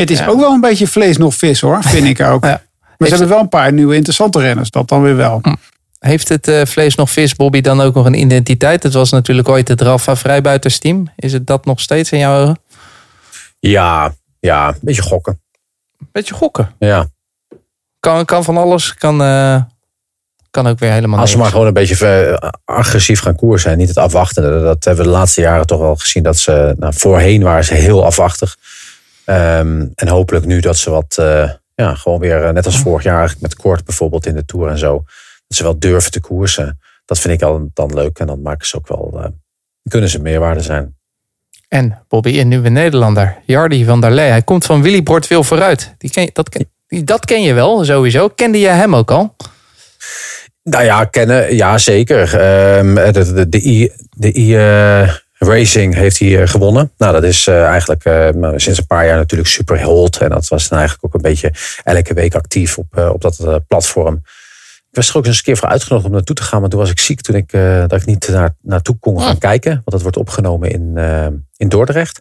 het is ook wel een beetje vlees nog vis hoor, vind ik ook. Ja. Maar ze hebben wel een paar nieuwe interessante renners. Dat dan weer wel. Heeft het uh, vlees nog vis, Bobby, dan ook nog een identiteit? Het was natuurlijk ooit het Rafa vrijbuitersteam. Is het dat nog steeds in jouw ogen? Ja, ja, een beetje gokken. Beetje gokken? Ja. Kan, kan van alles, kan, uh, kan ook weer helemaal Als ze maar gewoon een beetje agressief gaan koersen niet het afwachten. Dat hebben we de laatste jaren toch wel gezien. Dat ze, nou, voorheen waren ze heel afwachtig. Um, en hopelijk nu dat ze wat, uh, ja, gewoon weer, net als vorig jaar met Kort bijvoorbeeld in de Tour en zo dat ze wel durven te koersen. Dat vind ik al dan leuk. En dan maken ze ook wel, uh, kunnen ze meerwaarde zijn. En Bobby, een nieuwe Nederlander, Jardy van der Lee. Hij komt van Willy Bord Wil vooruit. Die ken, dat, ken, dat ken je wel, sowieso. Kende jij hem ook al? Nou ja, kennen, ja zeker. Um, de de, de, I, de I, uh, Racing heeft hij uh, gewonnen. Nou, dat is uh, eigenlijk sinds een paar jaar natuurlijk super hold. En dat was dan eigenlijk ook een beetje elke week actief op, op dat platform. Ik was er ook eens een keer voor uitgenodigd om naartoe te gaan. Maar toen was ik ziek toen ik, dat ik niet naar, naartoe kon gaan kijken. Want dat wordt opgenomen in, in Dordrecht.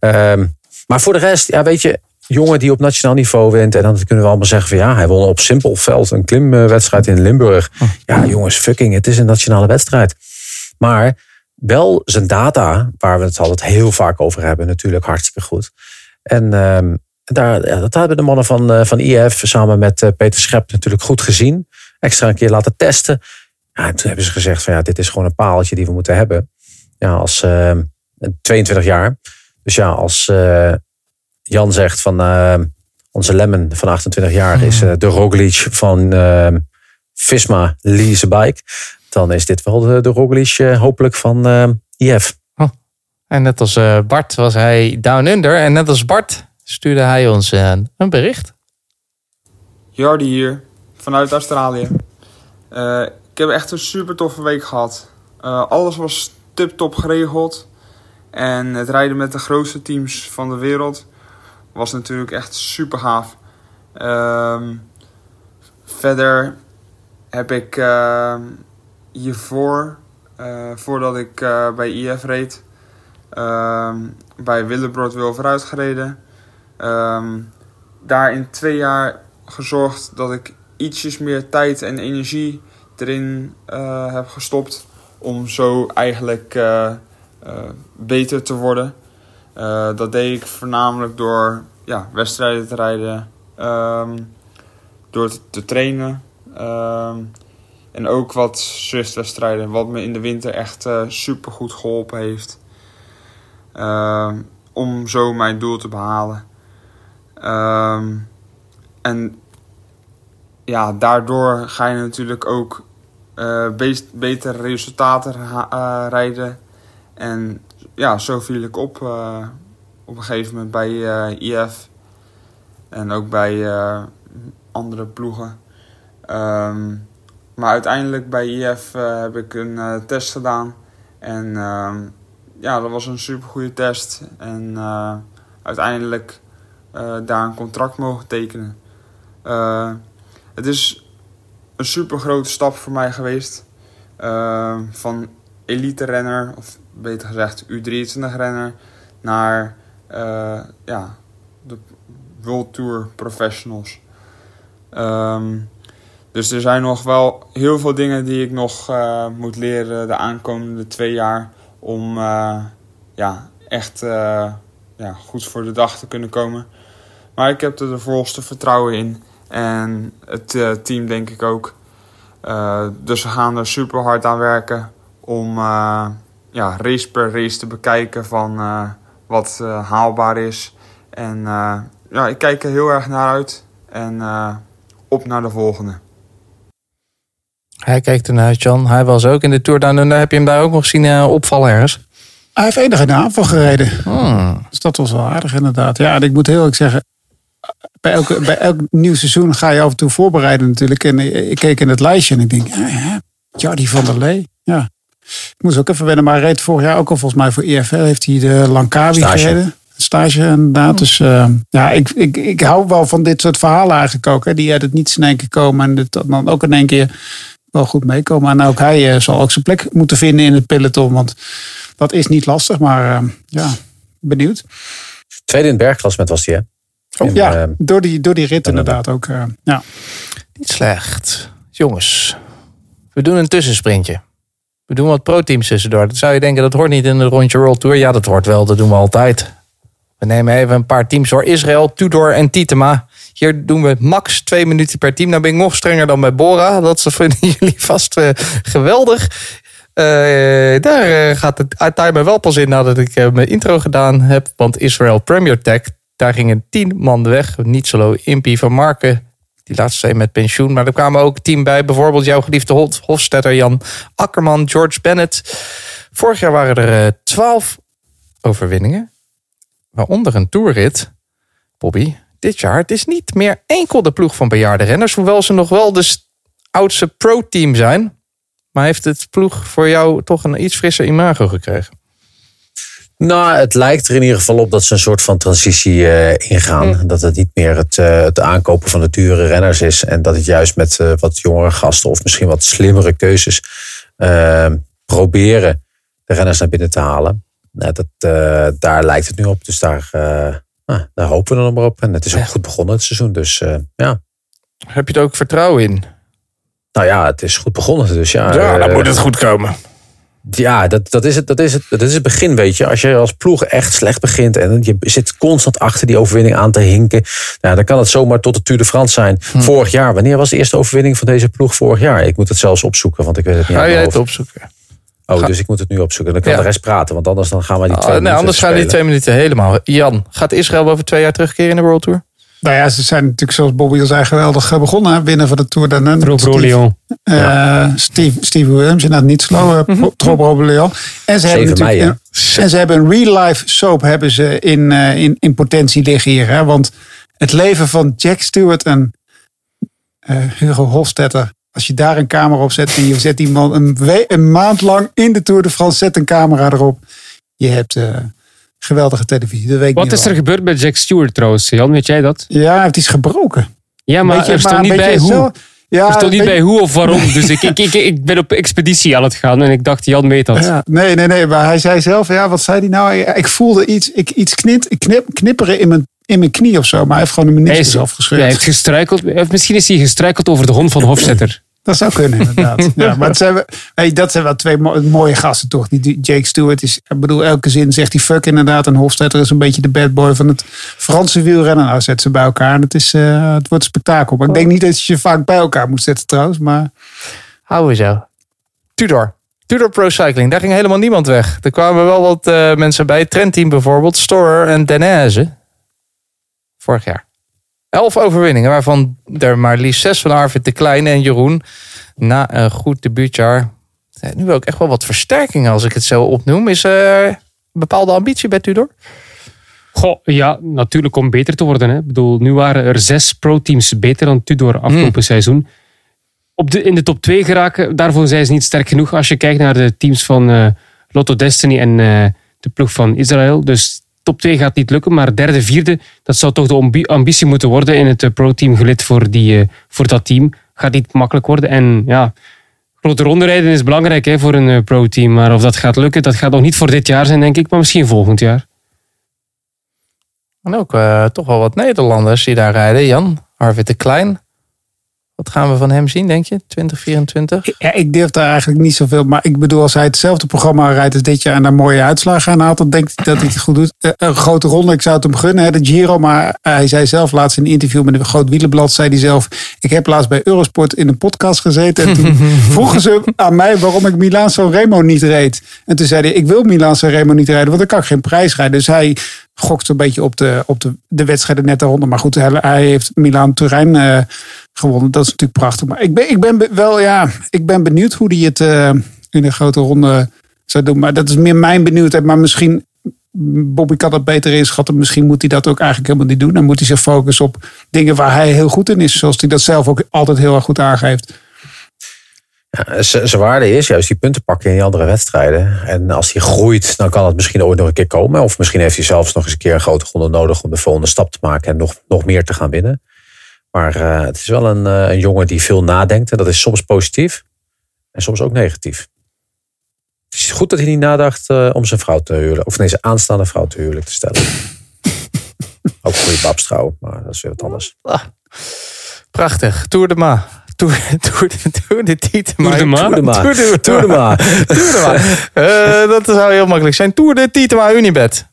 Um, maar voor de rest, ja, weet je, jongen die op nationaal niveau wint. En dan kunnen we allemaal zeggen van ja, hij won op Simpelveld een klimwedstrijd in Limburg. Ja, jongens, fucking, het is een nationale wedstrijd. Maar wel zijn data, waar we het altijd heel vaak over hebben, natuurlijk hartstikke goed. En um, daar, ja, dat hebben de mannen van, uh, van IF samen met uh, Peter Schep natuurlijk goed gezien extra een keer laten testen. Ja, en toen hebben ze gezegd van ja, dit is gewoon een paaltje die we moeten hebben. Ja, als uh, ehm, 22 jaar. Dus ja, als uh, Jan zegt van uh, onze Lemon van 28 jaar is uh, de Roglic van ehm, Visma Lease Bike. Dan is dit wel de, de Roglic hopelijk van IF. Oh. En net als Bart was hij down under. En net als Bart stuurde hij ons een bericht. Jardi hier vanuit Australië. Uh, ik heb echt een super toffe week gehad. Uh, alles was tip-top geregeld. En het rijden met de grootste teams van de wereld was natuurlijk echt super gaaf. Uh, verder heb ik uh, hiervoor, voordat ik bij IF reed, ehm, bij Willebrood wil vooruit gereden. Ehm, daar in twee jaar gezorgd dat ik ietsjes meer tijd en energie erin uh, heb gestopt. Om zo eigenlijk beter te worden. dat deed ik voornamelijk door ja, wedstrijden te rijden. Um, door te, trainen. Um, en ook wat Swift-wedstrijden. Wat me in de winter echt super goed geholpen heeft. om zo mijn doel te behalen. Um, en ja, daardoor ga je natuurlijk ook eh, beest- betere resultaten eh, rijden. En ja, zo viel ik op eh, op een gegeven moment bij eh, IF. En ook bij eh, andere ploegen. Ehm, maar uiteindelijk bij IF eh, heb ik een eh, test gedaan. En ehm, ja, dat was een super goede test. En eh, uiteindelijk daar een contract mogen tekenen. Het is een super grote stap voor mij geweest. Eh, van elite renner, of beter gezegd U23 renner, naar ja, de World Tour Professionals. Ehm, dus er zijn nog wel heel veel dingen die ik nog eh, moet leren de aankomende twee jaar. Om eh, ja, echt eh, ja, goed voor de dag te kunnen komen. Maar ik heb er de volste vertrouwen in. En het team denk ik ook. Dus we gaan er super hard aan werken. Om ja, race per race te bekijken van wat haalbaar is. En ja, ik kijk er heel erg naar uit. En op naar de volgende. Hij kijkt ernaar, Jan. Hij was ook in de Tour Down Under. Heb je hem daar ook nog zien eh, opvallen ergens? Hij heeft enige in de aanval gereden. Hmm. Dus dat was wel aardig inderdaad. Ja, en ik moet heel eerlijk zeggen. Bij, elke, bij elk nieuw seizoen ga je af en toe voorbereiden natuurlijk. En ik keek in het lijstje en ik denk, ja, ja Jardy van der Lee. Ja. Ik moest ook even wennen, maar hij reed vorig jaar ook al volgens mij voor EFL. Heeft hij de Langkawi gereden. Stage inderdaad. Dus eh, ja, ik, ik, ik hou wel van dit soort verhalen eigenlijk ook. Hè, die uit het niets in één keer komen. En dit dan ook in één keer wel goed meekomen. En ook hij eh, zal ook zijn plek moeten vinden in het peloton. Want dat is niet lastig. Maar eh, ja, benieuwd. Tweede in het bergklassement was hij, hè? In, ja, eh, door die, door die rit inderdaad ook. eh, ja. Niet slecht. Jongens, we doen een tussensprintje. We doen wat pro-teams tussendoor. Dan zou je denken, dat hoort niet in de rondje World Tour. Ja, dat hoort wel. Dat doen we altijd. We nemen even een paar teams door. Israël, Tudor en Titema. Hier doen we max twee minuten per team. Nou ben ik nog strenger dan bij Bora. Dat vinden jullie vast eh, geweldig. Eh, daar eh, gaat het timer wel pas in nadat ik mijn intro gedaan heb. Want Israël Premier Tech, daar gingen tien man weg. Niet solo Impie van Marken. Die laatste twee met pensioen. Maar er kwamen ook team bij. Bijvoorbeeld jouw geliefde Hof- Hofstetter, Jan Akkerman, George Bennett. Vorig jaar waren er twaalf overwinningen. Waaronder een toerrit. Bobby, dit jaar het is niet meer enkel de ploeg van bejaarde renners. Hoewel ze nog wel de oudste pro-team zijn. Maar heeft het ploeg voor jou toch een iets frisser imago gekregen? Nou, het lijkt er in ieder geval op dat ze een soort van transitie eh, ingaan. Dat het niet meer het, eh, het aankopen van de dure renners is. En dat het juist met eh, wat jongere gasten of misschien wat slimmere keuzes proberen de renners naar binnen te halen. Nou, dat, daar lijkt het nu op. Dus daar, nou, daar hopen we dan maar op. En het is ook goed begonnen het seizoen. Dus eh, ja. Heb je er ook vertrouwen in? Nou ja, het is goed begonnen. Dus ja, Ja, dan eh, moet het goed komen. Ja, dat, dat, is het, dat, is het, dat is het begin, weet je. Als je als ploeg echt slecht begint en je zit constant achter die overwinning aan te hinken. Nou, dan kan het zomaar tot de Tour de France zijn. Hm. Vorig jaar, wanneer was de eerste overwinning van deze ploeg vorig jaar? Ik moet het zelfs opzoeken, want ik weet het niet Ga jij het opzoeken? Oh, Ga- dus ik moet het nu opzoeken. Dan kan Ja. de rest praten, want anders dan gaan we die twee Ah, nee, minuten anders gaan die twee minuten helemaal. Jan, gaat Israël over twee jaar terugkeren in de World Tour? Nou ja, ze zijn natuurlijk zoals Bobby al zei geweldig eh, begonnen. hè, Winnen van de Tour de Nun. Pro Pro Steve- Leon. eh, Steve, Steve Williams, inderdaad niet slow. Uh, Trop Leon. En ze hebben 7 mei, natuurlijk een, en ze hebben een real life soap hebben ze in, eh, in, in potentie liggen hier. Hè? Want het leven van Jack Stewart en eh, Hugo Hofstetter. Als je daar een camera op zet en je zet die man een, een maand lang in de Tour de France, zet een camera erop. Je hebt eh, geweldige televisie. Dat weet ik Wat is er gebeurd met Jack Stewart trouwens? Jan, weet jij dat? Ja, hij heeft iets gebroken. Ja, maar Beetje- er stond niet bij hoe. zo- Ja, er stond niet bij hoe of waarom. Dus ik, ik, ik, ik ben op expeditie aan het gaan en ik dacht, Jan weet dat. Ja, nee, nee, nee. Maar hij zei zelf, ja, wat zei hij nou? Ik voelde iets, ik, iets knit, knip, knipperen in mijn, in mijn knie of zo. Maar hij heeft gewoon een meniscus is, afgescheurd. hij heeft gestruikeld. Misschien is hij gestruikeld over de hond van Hofstetter. Dat zou kunnen, inderdaad. ja, maar het zijn, we- hey, dat zijn wel twee mo- mooie gasten, toch? Die, Jake Stewart is, ik bedoel, elke zin zegt hij fuck inderdaad. En Hofstetter is een beetje de bad boy van het Franse wielrennen. Nou, zet ze bij elkaar en het, is, eh, het wordt een spektakel. Maar ik denk niet dat je je vaak bij elkaar moet zetten trouwens. Maar Houden we zo. Tudor. Tudor Pro Cycling. Daar ging helemaal niemand weg. Er kwamen wel wat eh, mensen bij. Trendteam bijvoorbeeld. Storer en Denese. Vorig jaar. Elf overwinningen, waarvan er maar liefst zes van Arvid de Kleine en Jeroen. na een goed debuutjaar. Eh, Nu ook echt wel wat versterkingen als ik het zo opnoem. Is er een bepaalde ambitie bij Tudor? Goh, ja, natuurlijk om beter te worden. Hè. Ik bedoel, nu waren er zes pro-teams beter dan Tudor afgelopen seizoen. Op de, in de top 2 geraken, daarvoor zijn ze niet sterk genoeg. Als je kijkt naar de teams van eh, Lotto Destiny en eh, de ploeg van Israël. Dus top 2 gaat niet lukken, maar derde, vierde, dat zou toch de ambi- ambitie moeten worden in het eh, pro-team gelid voor, die, eh, voor dat team. Gaat niet makkelijk worden. En ja, grote ronde rijden is belangrijk hè, voor een eh, pro-team. Maar of dat gaat lukken, dat gaat nog niet voor dit jaar zijn, denk ik, maar misschien volgend jaar. En ook toch wel wat Nederlanders die daar rijden. Jan, Arvid de Klein. Wat gaan we van hem zien, denk je? 2024? Ja, ik durf daar eigenlijk niet zoveel. Maar ik bedoel, als hij hetzelfde programma rijdt als dit jaar en daar mooie uitslagen aan haalt, dan denk ik dat hij het goed doet. Eh, Een grote ronde, ik zou het hem gunnen, hè, de Giro. Maar hij zei zelf laatst in een interview met een groot wielenblad, zei hij zelf, ik heb laatst bij Eurosport in een podcast gezeten. En toen vroegen ze aan mij waarom ik Milaan San Remo niet reed. En toen zei hij, ik wil Milaan San Remo niet rijden, want dan kan ik geen prijs rijden. Dus hij gokt een beetje op de, op de, de wedstrijden net daaronder. Maar goed, hij, heeft Milaan Turijn eh, gewonnen. Dat is natuurlijk prachtig. Maar ik ben, ik ben be- wel, ja, ik ben benieuwd hoe hij het eh, in een grote ronde zou doen. Maar dat is meer mijn benieuwdheid. Maar misschien, Bobby kan dat beter inschatten. Misschien moet hij dat ook eigenlijk helemaal niet doen. Dan moet hij zich focussen op dingen waar hij heel goed in is. Zoals hij dat zelf ook altijd heel erg goed aangeeft. Ja, z- zijn waarde is juist die punten pakken in die andere wedstrijden. En als hij groeit, dan kan het misschien ooit nog een keer komen. Of misschien heeft hij zelfs nog eens een keer een grote ronde nodig om de volgende stap te maken en nog, nog meer te gaan winnen. Maar eh, het is wel een, eh, een jongen die veel nadenkt. En dat is soms positief en soms ook negatief. Het is goed dat hij niet nadacht eh, om zijn vrouw te huwelijk. Of nee, zijn aanstaande vrouw te huwelijk te stellen. ook goede babs trouwen, maar dat is weer wat anders. Ah, prachtig. Tour de Ma. Tour, de Tietema. Tour de Ma? Tour de de- de de. Eh, dat zou heel makkelijk zijn. Tour de Tietema Unibet.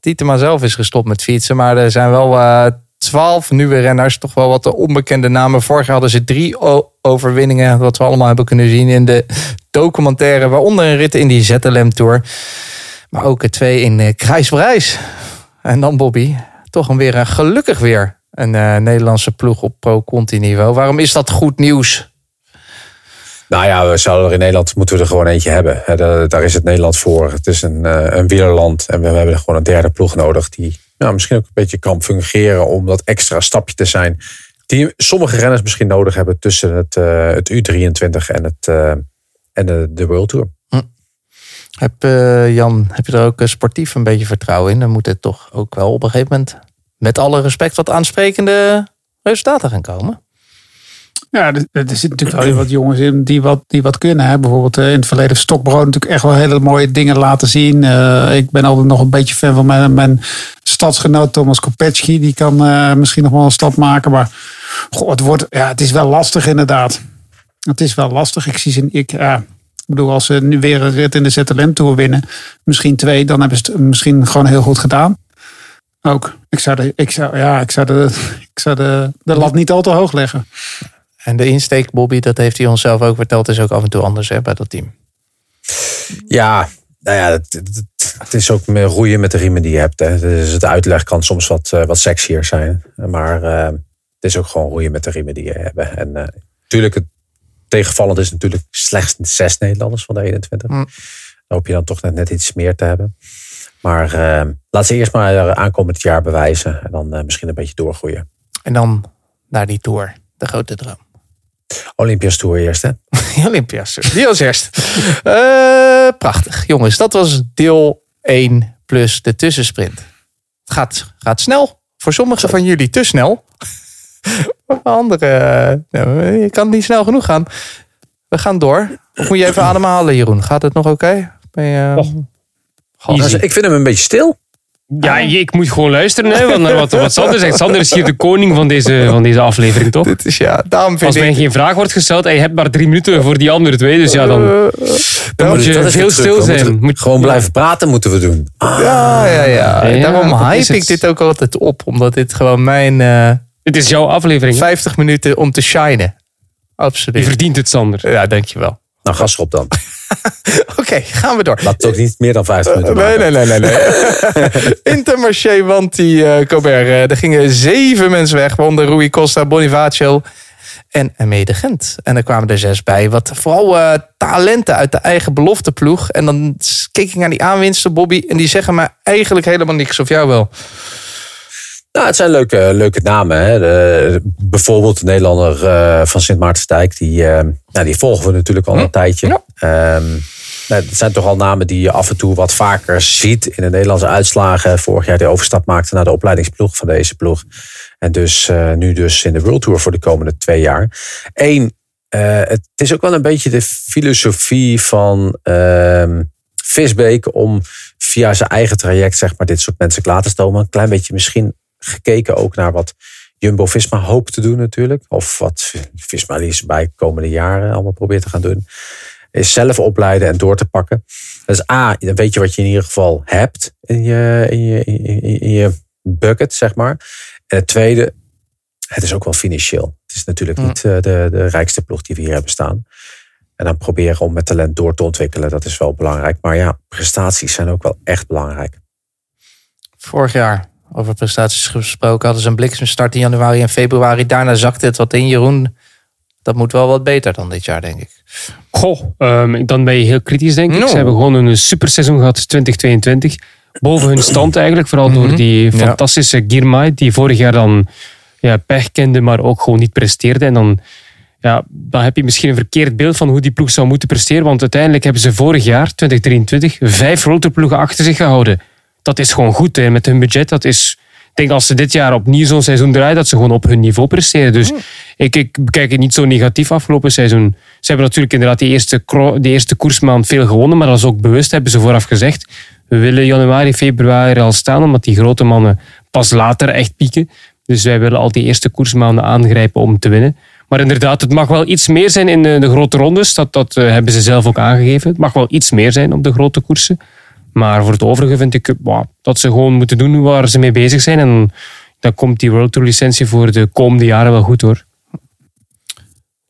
Tietema zelf is gestopt met fietsen. Maar er zijn wel eh, twaalf nieuwe renners. Toch wel wat onbekende namen. Vorig jaar hadden ze drie overwinningen. Wat we allemaal hebben kunnen zien in de documentaire. Waaronder een rit in die ZLM Tour. Maar ook er twee in uh. En dan Bobby. Toch een weer een gelukkig weer. Een eh, Nederlandse ploeg op pro-conti niveau. Waarom is dat goed nieuws? Nou ja, we zouden er in Nederland moeten we er gewoon eentje hebben. Daar, is het Nederland voor. Het is een, eh, een wielerland en we, hebben gewoon een derde ploeg nodig die nou, misschien ook een beetje kan fungeren om dat extra stapje te zijn. Die sommige renners misschien nodig hebben tussen het, eh, het U23 en, het, en de, de World Tour. Heb, eh, Jan, heb je er ook sportief een beetje vertrouwen in? Dan moet het toch ook wel op een gegeven moment, met alle respect, wat aansprekende resultaten gaan komen. Ja, er, zitten natuurlijk wel wat jongens in die wat, die wat kunnen. Hè. Bijvoorbeeld eh, in het verleden Stokbrood natuurlijk echt wel hele mooie dingen laten zien. Eh, ik ben altijd nog een beetje fan van mijn, mijn stadsgenoot Thomas Kopecki. Die kan eh, misschien nog wel een stap maken. Maar goh, het, wordt, ja, het is wel lastig inderdaad. Het is wel lastig. Ik zie ze, ik, ik bedoel, als ze nu weer een rit in de ZLM Tour winnen, misschien twee, dan hebben ze het misschien gewoon heel goed gedaan. Ook. Ik zou de, ik zou, ja, ik zou de, ik zou de, de lat niet al te hoog leggen. En de insteek, Bobby, dat heeft hij ons zelf ook verteld, is ook af en toe anders hè, bij dat team. Ja, nou ja, het, het- het is ook meer roeien met de riemen die je hebt. Hè. Dus het uitleg kan soms wat, eh, wat sexier zijn. Maar eh, het is ook gewoon roeien met de riemen die je hebt. En eh natuurlijk, het tegenvallend is natuurlijk slechts zes Nederlanders van de 21. Mm. Dan hoop je dan toch net, net iets meer te hebben. Maar eh, laat ze eerst maar eh, aankomend jaar bewijzen. En dan eh, misschien een beetje doorgroeien. En dan naar die tour, de grote droom. Olympias Tour eerst, hè? Olympias, die als eerst. Eh, prachtig. Jongens, dat was deel 1 plus de tussensprint. Het gaat, gaat snel. Voor sommigen van jullie te snel. Voor anderen, ja, je kan niet snel genoeg gaan. We gaan door. Of moet je even ademhalen, Jeroen? Gaat het nog oké? Ben je... Easy. Ik vind hem een beetje stil. Ja, ik moet gewoon luisteren hè, want naar wat, wat Sander zegt. Sander is hier de koning van deze, van deze aflevering, toch? Dit is ja, daarom vind Als mij ik... geen vraag wordt gesteld en je hebt maar drie minuten voor die andere twee, dus ja, dan, dan moet je truc. stil zijn. Moet, gewoon blijven praten moeten we doen. Ja, ja, ja. Ja, Daarom hype ik dit ook altijd op. Omdat dit gewoon mijn eh, Dit is jouw aflevering. hè? 50 minuten om te shinen. Je Absoluut. verdient het, Sander. Ja, dankjewel. Nou, gas erop dan. Oké, gaan we door. Laat ook niet meer dan 50 minuten Nee, maken. nee, nee, nee. nee. Intermarché, want die eh Colbert. eh, er gingen zeven mensen weg. Waaronder Rui Costa, Bonifacio en Mede Gent. En er kwamen er zes bij. Wat vooral eh, talenten uit de eigen belofteploeg. En dan keek ik naar die aanwinsten, Bobby. En die zeggen me eigenlijk helemaal niks. Of jou wel? Nou, het zijn leuke, leuke namen. Hè. De, bijvoorbeeld de Nederlander eh, van Sint Maartensdijk. Die, eh, nou, die volgen we natuurlijk al een tijdje. Ehm, nou, het zijn toch al namen die je af en toe wat vaker ziet in de Nederlandse uitslagen. Vorig jaar de overstap maakte naar de opleidingsploeg van deze ploeg. En dus uh, nu dus in de World Tour voor de komende twee jaar. Eén, het is ook wel een beetje de filosofie van ehm, Visbeek om via zijn eigen traject zeg maar, dit soort mensen klaar te stomen. Een klein beetje misschien gekeken ook naar wat Jumbo-Visma hoopt te doen natuurlijk. Of wat Visma liefst bij komende jaren allemaal probeert te gaan doen. Is zelf opleiden en door te pakken. Dus A, dan weet je wat je in ieder geval hebt in je, in je, in je bucket, zeg maar. En het tweede, het is ook wel financieel. Het is natuurlijk niet de, de rijkste ploeg die we hier hebben staan. En dan proberen om met talent door te ontwikkelen, dat is wel belangrijk. Maar ja, prestaties zijn ook wel echt belangrijk. Vorig jaar over prestaties gesproken. Hadden ze een bliksemstart in januari en februari. Daarna zakte het wat in. Jeroen, dat moet wel wat beter dan dit jaar, denk ik. Goh, um, dan ben je heel kritisch, denk ik. Ze hebben gewoon een superseizoen gehad, 2022. Boven hun stand eigenlijk. Vooral door mhm. die fantastische ja. Girmay, die vorig jaar dan ja, pech kende, maar ook gewoon niet presteerde. En dan, ja, dan heb je misschien een verkeerd beeld van hoe die ploeg zou moeten presteren. Want uiteindelijk hebben ze vorig jaar, 2023, vijf grote ploegen achter zich gehouden dat is gewoon goed hè, met hun budget. Dat is, ik denk als ze dit jaar opnieuw zo'n seizoen draaien, dat ze gewoon op hun niveau presteren. Dus mm. ik, ik bekijk het niet zo negatief afgelopen seizoen. Ze hebben natuurlijk inderdaad die eerste, die eerste koersmaand veel gewonnen, maar dat is ook bewust, hebben ze vooraf gezegd. We willen januari, februari al staan, omdat die grote mannen pas later echt pieken. Dus wij willen al die eerste koersmaanden aangrijpen om te winnen. Maar inderdaad, het mag wel iets meer zijn in de, de grote rondes. Dat, dat uh, hebben ze zelf ook aangegeven. Het mag wel iets meer zijn op de grote koersen. Maar voor het overige vind ik dat ze gewoon moeten doen waar ze mee bezig zijn. En dan komt die World Tour licentie voor de komende jaren wel goed hoor.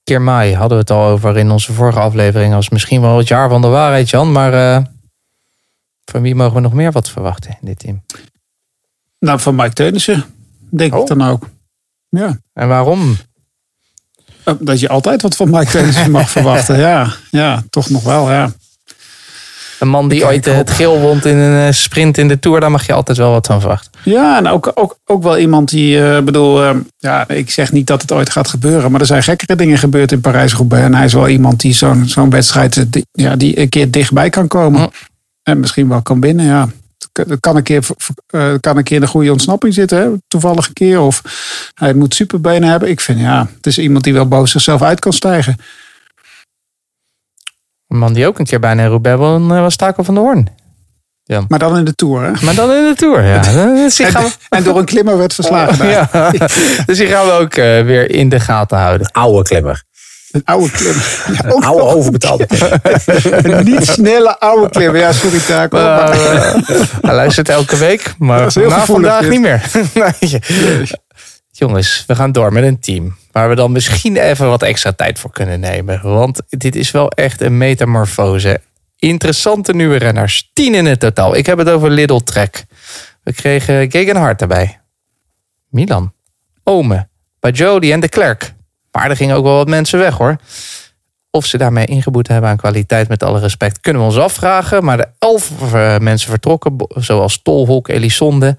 Kermai hadden we het al over in onze vorige aflevering. Als misschien wel het jaar van de waarheid, Jan. Maar uh, van wie mogen we nog meer wat verwachten in dit team? Nou, van Mike Teunissen, denk ik oh. dan ook. Ja. En waarom? Eh, dat je altijd wat van Mike Teunissen mag verwachten. Ja, ja, toch nog wel, ja. Een man die ooit het geel wond in een eh, sprint in de Tour, daar mag je altijd wel wat van verwachten. Ja, en ook, ook, ook wel iemand die, uh, bedoel, uh, ja, ik zeg niet dat het ooit gaat gebeuren, maar er zijn gekkere dingen gebeurd in Parijs-Roubaix. En hij is wel iemand die zo'n zo'n wedstrijd, die, ja, die een keer dichtbij kan komen. En misschien wel kan winnen, ja. Het kan een keer, kan een keer de goede ontsnapping zitten, hè? toevallig een keer. Of hij moet superbenen hebben. Ik vind, ja, het is iemand die wel boven zichzelf uit kan stijgen. Een man die ook een keer bijna in Roubaix won, eh, was Taco van de Hoorn. Ja. Maar dan in de Tour, hè? Maar dan in de Tour, ja. Dus en, we... en, door een klimmer werd verslagen. ja. Dus die gaan we ook uh, weer in de gaten houden. Oude klimmer. Een oude klimmer. Ja, een oude overbetaalde klimmer. een niet snelle oude klimmer. Ja, sorry Taco. Uh, hij luistert elke week, maar vandaag niet meer. Jongens, we gaan door met een team. Waar we dan misschien even wat extra tijd voor kunnen nemen. Want dit is wel echt een metamorfose. Interessante nieuwe renners. Tien in het totaal. Ik heb het over Little Trek. We kregen Gegenhard erbij. Milan. Ome. Bajoli en de Klerk. Maar er gingen ook wel wat mensen weg hoor. Of ze daarmee ingeboet hebben aan kwaliteit, met alle respect, kunnen we ons afvragen. Maar de elf eh, mensen vertrokken, zoals Tolhok, Elisonde.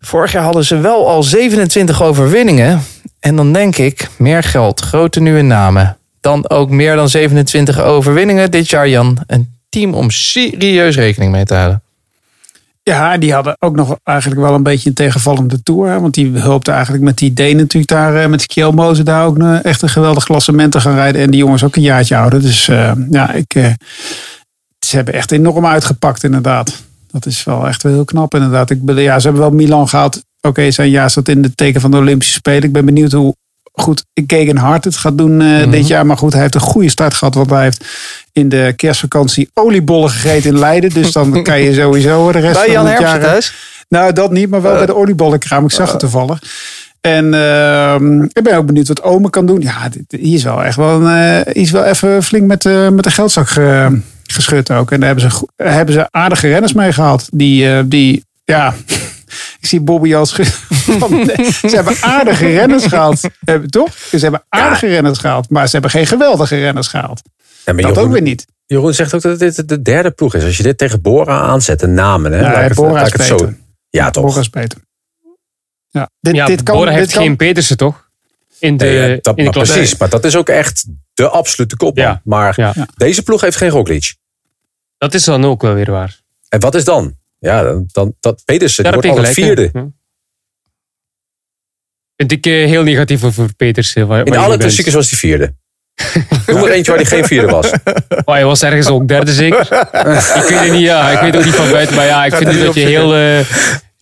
Vorig jaar hadden ze wel al 27 overwinningen. En dan denk ik, meer geld, grote nieuwe namen. Dan ook meer dan 27 overwinningen dit jaar, Jan. Een team om serieus rekening mee te houden. Ja, die hadden ook nog eigenlijk wel een beetje een tegenvallende tour. Want die hulpte eigenlijk met die idee natuurlijk daar, eh, met Kjell daar ook een, echt een geweldig klassement te gaan rijden. En die jongens ook een jaartje ouder. Dus uh, ja, ik, ze hebben echt enorm uitgepakt inderdaad. Dat is wel echt wel heel knap inderdaad. Ik, ja, ze hebben wel Milan gehad. Oké, zijn jaar staat in de teken van de Olympische Spelen. Ik ben benieuwd hoe goed Gegen Hart het gaat doen uh, dit jaar. Maar goed, hij heeft een goede start gehad. Want hij heeft in de kerstvakantie oliebollen gegeten in Leiden. Dus dan kan je sowieso de rest bij van het jaar... thuis? Nou, dat niet, maar wel bij de oliebollenkraam. Ik zag het toevallig. En uh, ik ben ook benieuwd wat Ome kan doen. Ja, hier is wel echt wel, een, uh, is wel even flink met, uh, met de geldzak geschud ook. En daar hebben ze, hebben ze aardige renners mee gehad. Die, die ja, ik zie Bobby als... ze hebben aardige renners gehaald. eh, Toch? Ze hebben aardige renners gehaald. Maar ze hebben geen geweldige renners gehaald. Ja, maar Dat Jeroen, ook weer niet. Jeroen zegt ook dat dit de derde ploeg is. Als je dit tegen Bora aanzet, de namen. Hè, Ja, laat ik het- Bora laat is ik het zo. beter. Ja, toch? Bora is beter. Ja, dit, Ja, dit kan, Bora dit heeft kan- geen Petersen, toch? In de, Nee, ja, dat, in de klasse. precies, maar dat is ook echt de absolute kopman. Ja. Maar Ja. deze ploeg heeft geen Roglic. Dat is dan ook wel weer waar. En wat is dan? Ja, dan, dan dat Pedersen die wordt al een gelijk. vierde. Ja. Vind ik eh, heel negatief voor Petersen. Waar, In waar alle klassiekers was hij vierde. Noem er eentje waar hij geen vierde was. Oh, hij was ergens ook derde zeker. ik weet het niet, ja. Ik weet ook niet van buiten. Maar ja, ik vind niet dat je heel, eh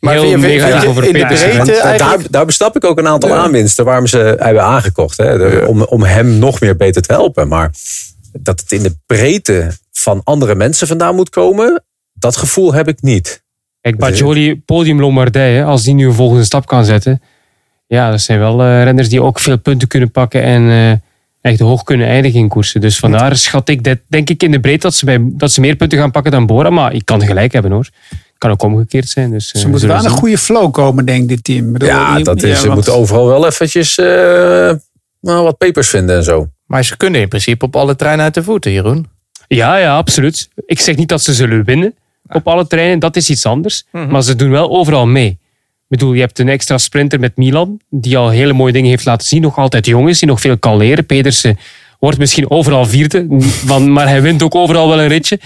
Maar heel vind je- vind je- negatief over in de Petersen breedte eigenlijk- Daar, daar bestap ik ook een aantal aanwinsten waarom ze hebben aangekocht. Hè, De- om, om hem nog meer beter te helpen. Maar dat het in de breedte van andere mensen vandaan moet komen, dat gevoel heb ik niet. Kijk, Bajoli, podium Lombardije, als die nu een volgende stap kan zetten. Ja, dat zijn wel eh, renners die ook veel punten kunnen pakken en eh, echt hoog kunnen eindigen in koersen. Dus vandaar schat ik, dat, denk ik in de breedte dat ze, bij, dat ze meer punten gaan pakken dan Bora. Maar ik kan gelijk hebben hoor. Kan ook omgekeerd zijn. Dus, eh, Ze moeten wel een goede flow komen, denk ik, dit team. Bedoel, Ja, je- dat is, ze want- moeten overal wel eventjes eh, nou, wat papers vinden en zo. Maar ze kunnen in principe op alle treinen uit de voeten, Jeroen. Ja, ja, absoluut. Ik zeg niet dat ze zullen winnen op alle treinen. Dat is iets anders. Mhm. Maar ze doen wel overal mee. Ik bedoel, je hebt een extra sprinter met Milan. Die al hele mooie dingen heeft laten zien. Nog altijd jong is. Die nog veel kan leren. Pedersen wordt misschien overal vierde. van- Maar hij wint ook overal wel een ritje.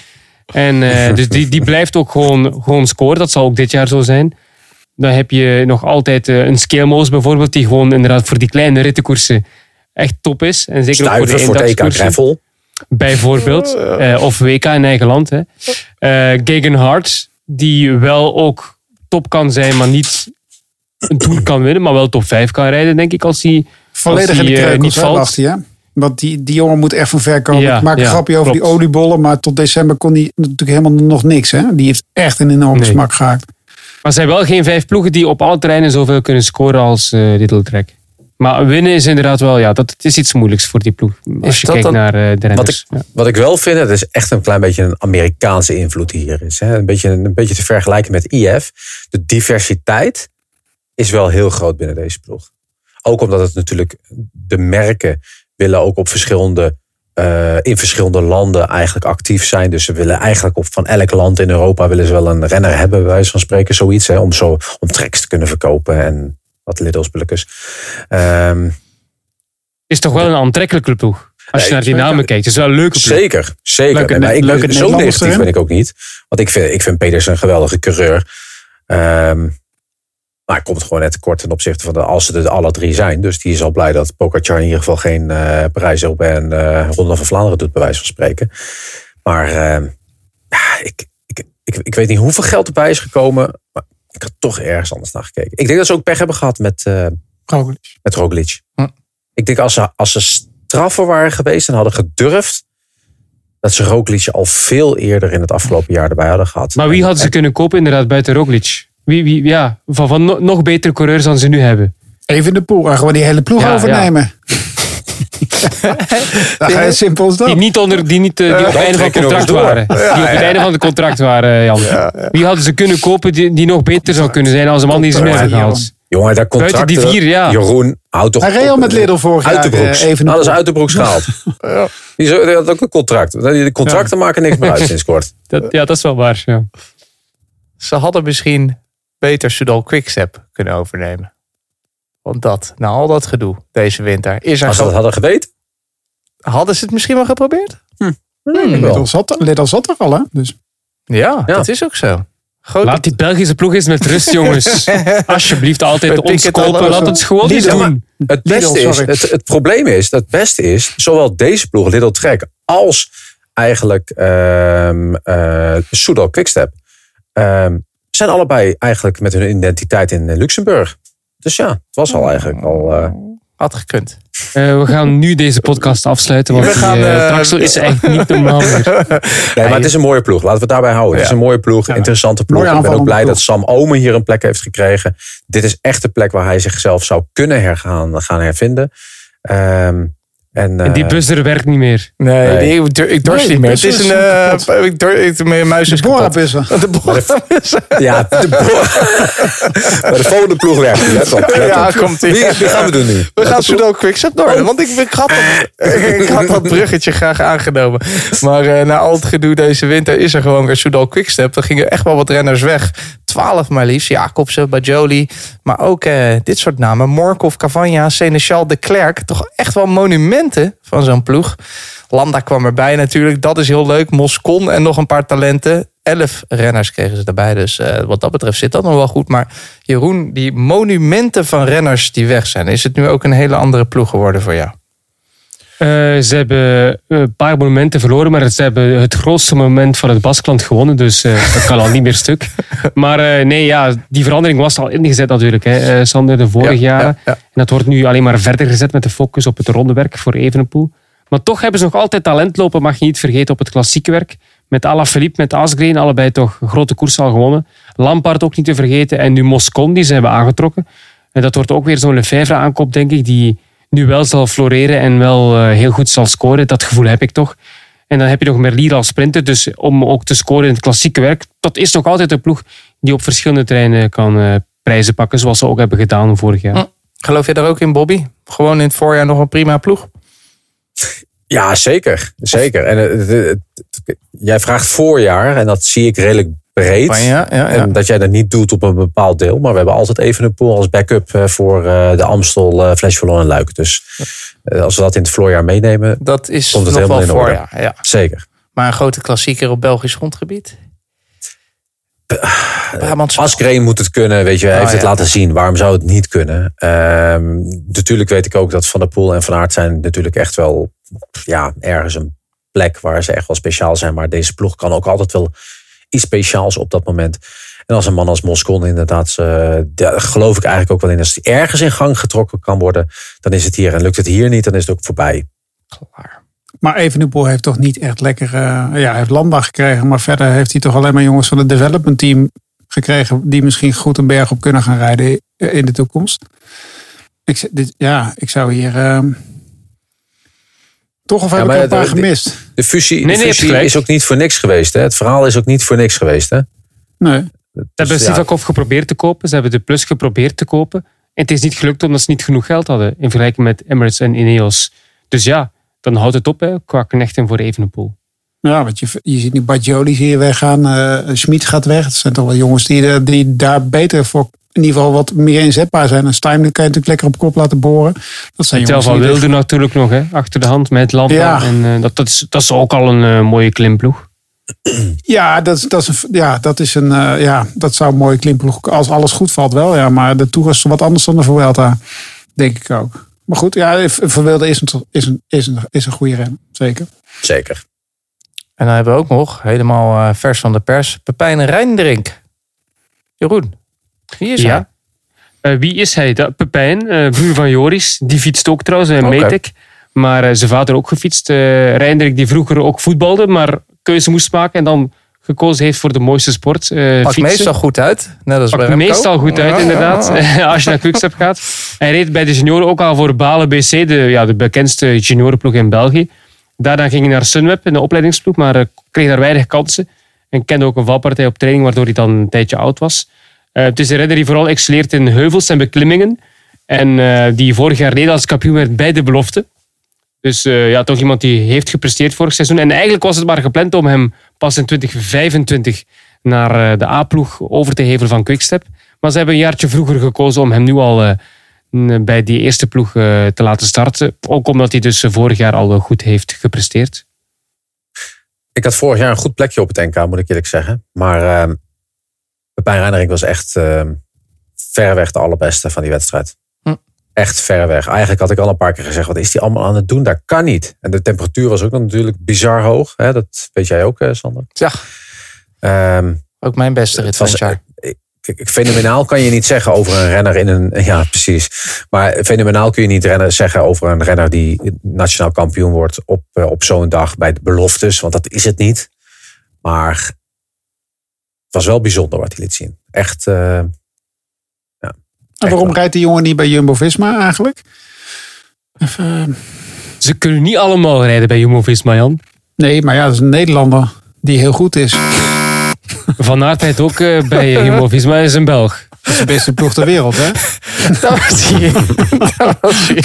En eh, dus die, die blijft ook gewoon, gewoon scoren. Dat zal ook dit jaar zo zijn. Dan heb je nog altijd eh, een Scalemoos bijvoorbeeld. Die gewoon inderdaad voor die kleine rittenkoersen echt top is. En zeker ook voor de voor EK. Bijvoorbeeld. Eh, of WK in eigen land. Hè. Hart, die wel ook top kan zijn, maar niet een Tour kan winnen, maar wel top 5 kan rijden, denk ik, als hij, Volledig als in de hij eh, niet valt. Want die, die jongen moet echt van ver komen. Ja, ik maak een ja, grapje over klopt. die oliebollen, maar tot december kon hij natuurlijk helemaal nog niks. Hè? Die heeft echt een enorme Nee. smak gehakt. Maar er zijn wel geen vijf ploegen die op alle terreinen zoveel kunnen scoren als eh Little Trek. Maar winnen is inderdaad wel, ja, dat het is iets moeilijks voor die ploeg. Als Is je kijkt dan- naar eh, de Wat renners. wat ik wel vind, het is echt een klein beetje een Amerikaanse invloed die hier is. Hè. Een, beetje, een beetje te vergelijken met IF. De diversiteit is wel heel groot binnen deze ploeg. Ook omdat het natuurlijk de merken willen ook op verschillende, eh, in verschillende landen eigenlijk actief zijn. Dus ze willen eigenlijk op van elk land in Europa willen ze wel een renner hebben, bij wijze van spreken, zoiets. Hè, om zo om tracks te kunnen verkopen en wat liddelspulletjes. Ehm is toch wel een aantrekkelijke ploeg. Als je Nee, naar die namen kijkt. Het is wel een leuke ploeg. Zeker, zeker. Leuke Nee, maar ik, leuke zo negatief ben ik ook niet. Want ik vind, ik vind Pedersen een geweldige coureur. Ehm, maar hij komt gewoon net tekort ten opzichte van de, als ze er alle drie zijn. Dus die is al blij dat Pogacar in ieder geval geen eh parijs op en eh Ronde van Vlaanderen doet, bij wijze van spreken. Maar ehm, ik, ik, ik, ik weet niet hoeveel geld erbij is gekomen. Maar ik had toch ergens anders naar gekeken. Ik denk dat ze ook pech hebben gehad met, eh Roglic. met Roglic. Hm. Ik denk als ze, als ze straffer waren geweest en hadden gedurfd, dat ze Roglic al veel eerder in het afgelopen jaar erbij hadden gehad. Maar wie En- hadden ze kunnen kopen inderdaad buiten Roglic? Wie, wie, ja, van, van no- nog betere coureurs dan ze nu hebben. Even de poel. Gewoon die hele ploeg Ja, overnemen. Dan simpel als Die dat. niet, onder, die niet eh, die op het einde van het contract waren. Die op het einde van het contract waren, Jan. Wie hadden ze kunnen kopen die, die nog beter zou kunnen zijn als een man die ze mee hebben gehaald? Jongen, daar Buiten contracten. die vier, ja. Jeroen, houd toch Hij reed al met Lidl vorig jaar, broeks. eh, even Alles poel. uit de broeks gehaald. Die, zo- die had ook een contract. De contracten maken niks meer uit sinds kort. Dat, ja, dat is wel waar. Ja. Ze hadden misschien beter Soudal Quickstep kunnen overnemen. Want dat, na al dat gedoe deze winter, is er Als ze dat hadden geweten. hadden ze het misschien wel geprobeerd? Lidl zat, er- Lidl zat er al, hè? Dus. Ja, Ja. dat is ook zo. Laat die Belgische ploeg eens met rust, jongens. Alsjeblieft, altijd Bij ons kopen. Laat het gewoon eens Lidl, doen. Het, beste Lidl, is, het, het probleem is, het beste is, zowel deze ploeg, Lidl Trek, als eigenlijk ehm eh Soudal Quickstep, ehm, zijn allebei eigenlijk met hun identiteit in Luxemburg. Dus ja, het was al eigenlijk al... eh, had gekund. Eh, we gaan nu deze podcast afsluiten, want We gaan, die, eh, Traxel is echt niet normaal meer. Nee, maar het is een mooie ploeg. Laten we het daarbij houden. Het is een mooie ploeg, interessante ploeg. Ik ben ook blij dat Sam Omen hier een plek heeft gekregen. Dit is echt de plek waar hij zichzelf zou kunnen hergaan, gaan hervinden. Ehm, En, En die eh, buzzer werkt niet meer. Nee, Nee. die- ik, dorst Nee, niet meer. die Het is een... eh, ik dur- ik, mijn muis is De kapot. De. Ja, de, maar de volgende ploeg werkt niet. Let op, let Ja, op. komt ie. Wie, wie gaan we doen nu? We gaan Sudo Quickstep door. Want ik, ik, had dat, ik had dat bruggetje graag aangenomen. Maar eh, na al het gedoe deze winter is er gewoon weer Soudal Quickstep. Er gingen echt wel wat renners weg. Twaalf maar liefst. Jacobsen, Bajoli. Maar ook eh, dit soort namen. Morkov, Cavagna, Seneschal, De Klerk. Toch echt wel monumenten van zo'n ploeg. Landa kwam erbij natuurlijk. Dat is heel leuk. Moscon en nog een paar talenten. Elf renners kregen ze erbij. Dus eh, wat dat betreft zit dat nog wel goed. Maar Jeroen, die monumenten van renners die weg zijn. Is het nu ook een hele andere ploeg geworden voor jou? Eh, ze hebben een paar momenten verloren, maar ze hebben het grootste moment van het Baskeland gewonnen. Dus eh, dat kan al niet meer stuk. Maar eh, nee, ja, die verandering was al ingezet natuurlijk, hè, eh, Sander, de vorige Ja, jaren. ja, ja. En dat wordt nu alleen maar verder gezet met de focus op het rondewerk voor Evenepoel. Maar toch hebben ze nog altijd talent lopen, mag je niet vergeten, op het klassieke werk. Met Alaphilippe, met Asgreen, allebei toch een grote koers al gewonnen. Lampard ook niet te vergeten. En nu Moscon, die ze hebben aangetrokken. En dat wordt ook weer zo'n Lefebvre aankoop, denk ik, die nu wel zal floreren en wel eh, heel goed zal scoren. Dat gevoel heb ik toch. En dan heb je nog Merlier als sprinter. Dus om ook te scoren in het klassieke werk, dat is nog altijd een ploeg die op verschillende terreinen kan eh, prijzen pakken, zoals ze ook hebben gedaan vorig jaar. Hm. Geloof je daar ook in, Bobby? Gewoon in het voorjaar nog een prima ploeg? Ja, zeker. zeker. En het- het- het- jij vraagt voorjaar en dat zie ik redelijk breed. Ja. En dat jij dat niet doet op een bepaald deel. Maar we hebben altijd even een pool als backup voor eh, de Amstel, eh Flash Vallon en Luik. Dus eh, als we dat in het voorjaar meenemen, Dat is komt het nog wel helemaal in orde. voorjaar. Zeker. Maar een grote klassieker op Belgisch grondgebied? Askreen moet het kunnen, weet je, hij Oh, heeft het ja. laten zien. Waarom zou het niet kunnen? Ehm, natuurlijk weet ik ook dat Van der Poel en Van Aert zijn natuurlijk echt wel ja, ergens een plek waar ze echt wel speciaal zijn. Maar deze ploeg kan ook altijd wel iets speciaals op dat moment. En als een man als Moscon inderdaad, eh, daar geloof ik eigenlijk ook wel in. Als die ergens in gang getrokken kan worden, dan is het hier. En lukt het hier niet, dan is het ook voorbij. Maar Evenepoel heeft toch niet echt lekker... eh, ja, heeft Lamba gekregen. Maar verder heeft hij toch alleen maar jongens van het development team gekregen. Die misschien goed een berg op kunnen gaan rijden in de toekomst. Ik, dit, ja, ik zou hier... ehm, toch of heb Ja, ik er een paar de- gemist? De fusie, Nee, de je fusie is ook niet voor niks geweest. Hè? Het verhaal is ook niet voor niks geweest. Hè? Nee. Ze hebben Dus ja. Sivakov geprobeerd te kopen. Ze hebben de Plus geprobeerd te kopen. En het is niet gelukt omdat ze niet genoeg geld hadden. In vergelijking met Emirates en Ineos. Dus ja, dan houdt het op hè, qua knechten voor Evenepoel. Ja, want je, je ziet nu Badjoli hier weggaan. eh Schmid gaat weg. Het zijn toch wel jongens die, eh, die daar beter voor in ieder geval wat meer inzetbaar zijn. En Stijn kan je natuurlijk lekker op kop laten boren. Dat zijn Tel jongens van die Wilde natuurlijk nog, hè, achter de hand met Landa. Ja. En eh, dat, dat, is, dat is ook al een eh, mooie klimploeg. Ja, dat, is- dat, is een, ja, dat is een. eh, ja, dat zou een mooie klimploeg. Als alles goed valt, wel. Ja, maar de Tour is wat anders dan de Vuelta. Denk ik ook. Maar goed, ja, Verwilde is een, is een, is een, is een goede rem. Zeker. Zeker. En dan hebben we ook nog, helemaal vers van de pers, Pepijn Rijndrink. Jeroen, wie is hij? Eh, wie is hij? Dat, Pepijn, eh broer van Joris. Die fietst ook trouwens, een Oké. Metek. Maar eh, zijn vader ook gefietst. Eh Reindrik die vroeger ook voetbalde, maar keuze moest maken. En dan gekozen heeft voor de mooiste sport. eh Pakt meestal goed uit. Net als bij Pakt Remco. meestal goed uit, Ja, inderdaad. ja. Als je naar Quickstep gaat. Hij reed bij de junioren ook al voor Balen BC, de, ja, de bekendste juniorenploeg in België. Daarna ging hij naar Sunweb in de opleidingsploeg, maar eh, kreeg daar weinig kansen. En kende ook een valpartij op training, waardoor hij dan een tijdje oud was. Eh, het is een renner die vooral excelleert in heuvels en beklimmingen. En eh, die vorig jaar Nederlands kampioen werd bij de belofte. Dus eh, ja, toch iemand die heeft gepresteerd vorig seizoen. En eigenlijk was het maar gepland om hem pas in 2025 naar de A-ploeg over te hevelen van Quickstep. Maar ze hebben een jaartje vroeger gekozen om hem nu al bij die eerste ploeg te laten starten. Ook omdat hij dus vorig jaar al goed heeft gepresteerd. Ik had vorig jaar een goed plekje op het NK, moet ik eerlijk zeggen. Maar uh, Pepijn Reinering was echt uh, verreweg de allerbeste van die wedstrijd. Hm. Echt verreweg. Eigenlijk had ik al een paar keer gezegd, wat is die allemaal aan het doen? Dat kan niet. En de temperatuur was ook natuurlijk bizar hoog. Hè? Dat weet jij ook, eh, Sander. Ja, Ehm, ook mijn beste rit van het jaar. Fenomenaal kan je niet zeggen over een renner in een. Ja, precies. Maar fenomenaal kun je niet rennen, zeggen over een renner die nationaal kampioen wordt op, eh, op zo'n dag bij de beloftes. Want dat is het niet. Maar was wel bijzonder wat hij liet zien. Echt. eh, ja, En waarom rijdt die jongen niet bij Jumbo Visma eigenlijk? Even, Ze kunnen niet allemaal rijden bij Jumbo-Visma, Jan. Nee, maar ja, dat is een Nederlander die heel goed is. Van Aert rijdt ook eh, bij eh, Jumbo-Visma, hij is een Belg. Dat is de beste ploeg ter wereld, hè? Dat was hij. Dat was hij.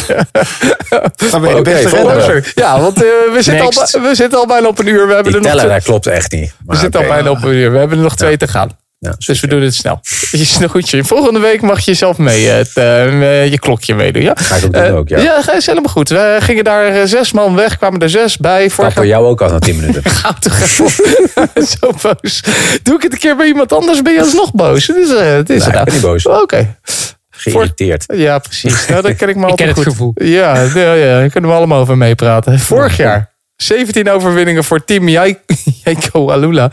Dan ben je de beste renner. Ja, want eh, we, zitten al, we zitten al bijna op een uur. We hebben Die er nog teller, twee- dat klopt echt niet. we Maar zitten al bijna op een uur. We hebben er nog twee te gaan. Ja, Dus we doen het snel. Is nog goedje. Volgende week mag je zelf mee het, eh, je klokje meedoen. Ja? Ga ik ook doen Eh, ook, ja. Ja, dat is helemaal goed. We gingen daar eh, zes man weg, kwamen er zes bij. Vorig Voor jou ook al na 10 minuten. Gaat toch even. Zo boos. Doe ik het een keer bij iemand anders, ben je alsnog boos. Het is, eh, het is Nee, ik ben niet boos. Oké. Geïrriteerd. Ja, precies. Nou, daar ken ik me Ik altijd ken het goed. gevoel. Ja, ja, ja, daar kunnen we allemaal over meepraten. Vorig jaar 17 overwinningen voor team Jai- Jaiko Alula.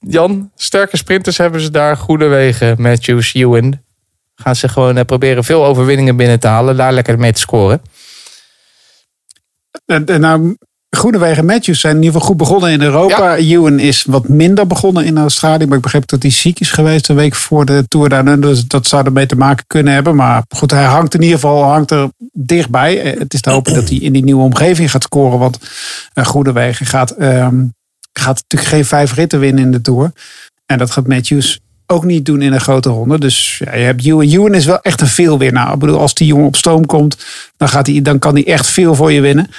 Jan, sterke sprinters hebben ze daar. Goede wegen, Matthews, Ewan. Gaan ze gewoon eh, proberen veel overwinningen binnen te halen. Daar lekker mee te scoren. En, en nou, Groenewegen en Matthews zijn in ieder geval goed begonnen in Europa. Ewan is wat minder begonnen in Australië. Maar ik begreep dat hij ziek is geweest een week voor de Tour daar. Dus dat zou ermee te maken kunnen hebben. Maar goed, hij hangt in ieder geval hangt er dichtbij. Eh, Het is te hopen dat hij in die nieuwe omgeving gaat scoren. Want Groenewegen gaat, ehm, gaat natuurlijk geen vijf ritten winnen in de Tour. En dat gaat Matthews ook niet doen in een grote ronde. Dus ja, je hebt Ewan. Ewan is wel echt een veelwinnaar. Ik bedoel, als die jongen op stoom komt, dan, gaat hij, dan kan hij echt veel voor je winnen.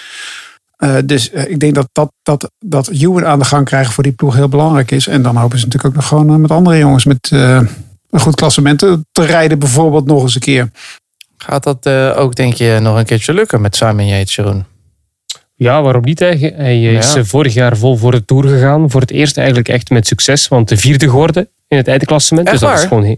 Uh, dus uh, ik denk dat, dat, dat, dat Ewan aan de gang krijgen voor die ploeg heel belangrijk is. En dan hopen ze natuurlijk ook nog gewoon uh, met andere jongens met een goed klassement te rijden, bijvoorbeeld nog eens een keer. Gaat dat eh, ook, denk je, nog een keertje lukken met Simon Yates, Jeroen? Ja, waarom niet? Hij, hij is Ja. vorig jaar vol voor de Tour gegaan. Voor het eerst eigenlijk echt met succes. Want de vierde geworden in het eindklassement. Echt dus dat waar? is gewoon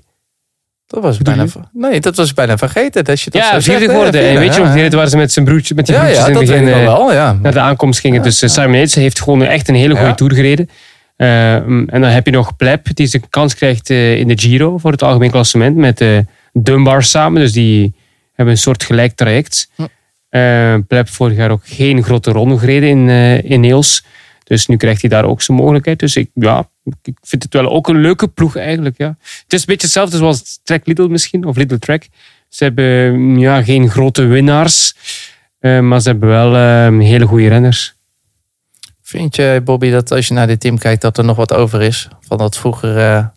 Dat was bijna, nee, dat was bijna vergeten. Dat je dat Ja, zo zegt, hè? geworden. En weet je nog, rit waar ze met zijn broertje, met die Ja, broertjes ja, in het dat begin eh, wel, ja. naar de aankomst gingen. Dus eh, Simon Yates heeft gewoon echt een hele goede. Tour gereden. Eh, en dan heb je nog Pleb, die zijn kans krijgt eh, in de Giro voor het algemeen klassement met Dunbar samen. Dus die hebben een soort gelijk traject. Hm. Eh, Pleb vorig jaar ook geen grote ronde gereden in, in Niels. Dus nu krijgt hij daar ook zijn mogelijkheid. Dus ik, ja, ik vind het wel ook een leuke ploeg eigenlijk. Ja. Het is een beetje hetzelfde zoals Trek Lidl misschien, of Lidl Trek. Ze hebben ja, geen grote winnaars, eh, maar ze hebben wel eh, hele goede renners. Vind je, Bobby, dat als je naar dit team kijkt, dat er nog wat over is? Van dat vroegere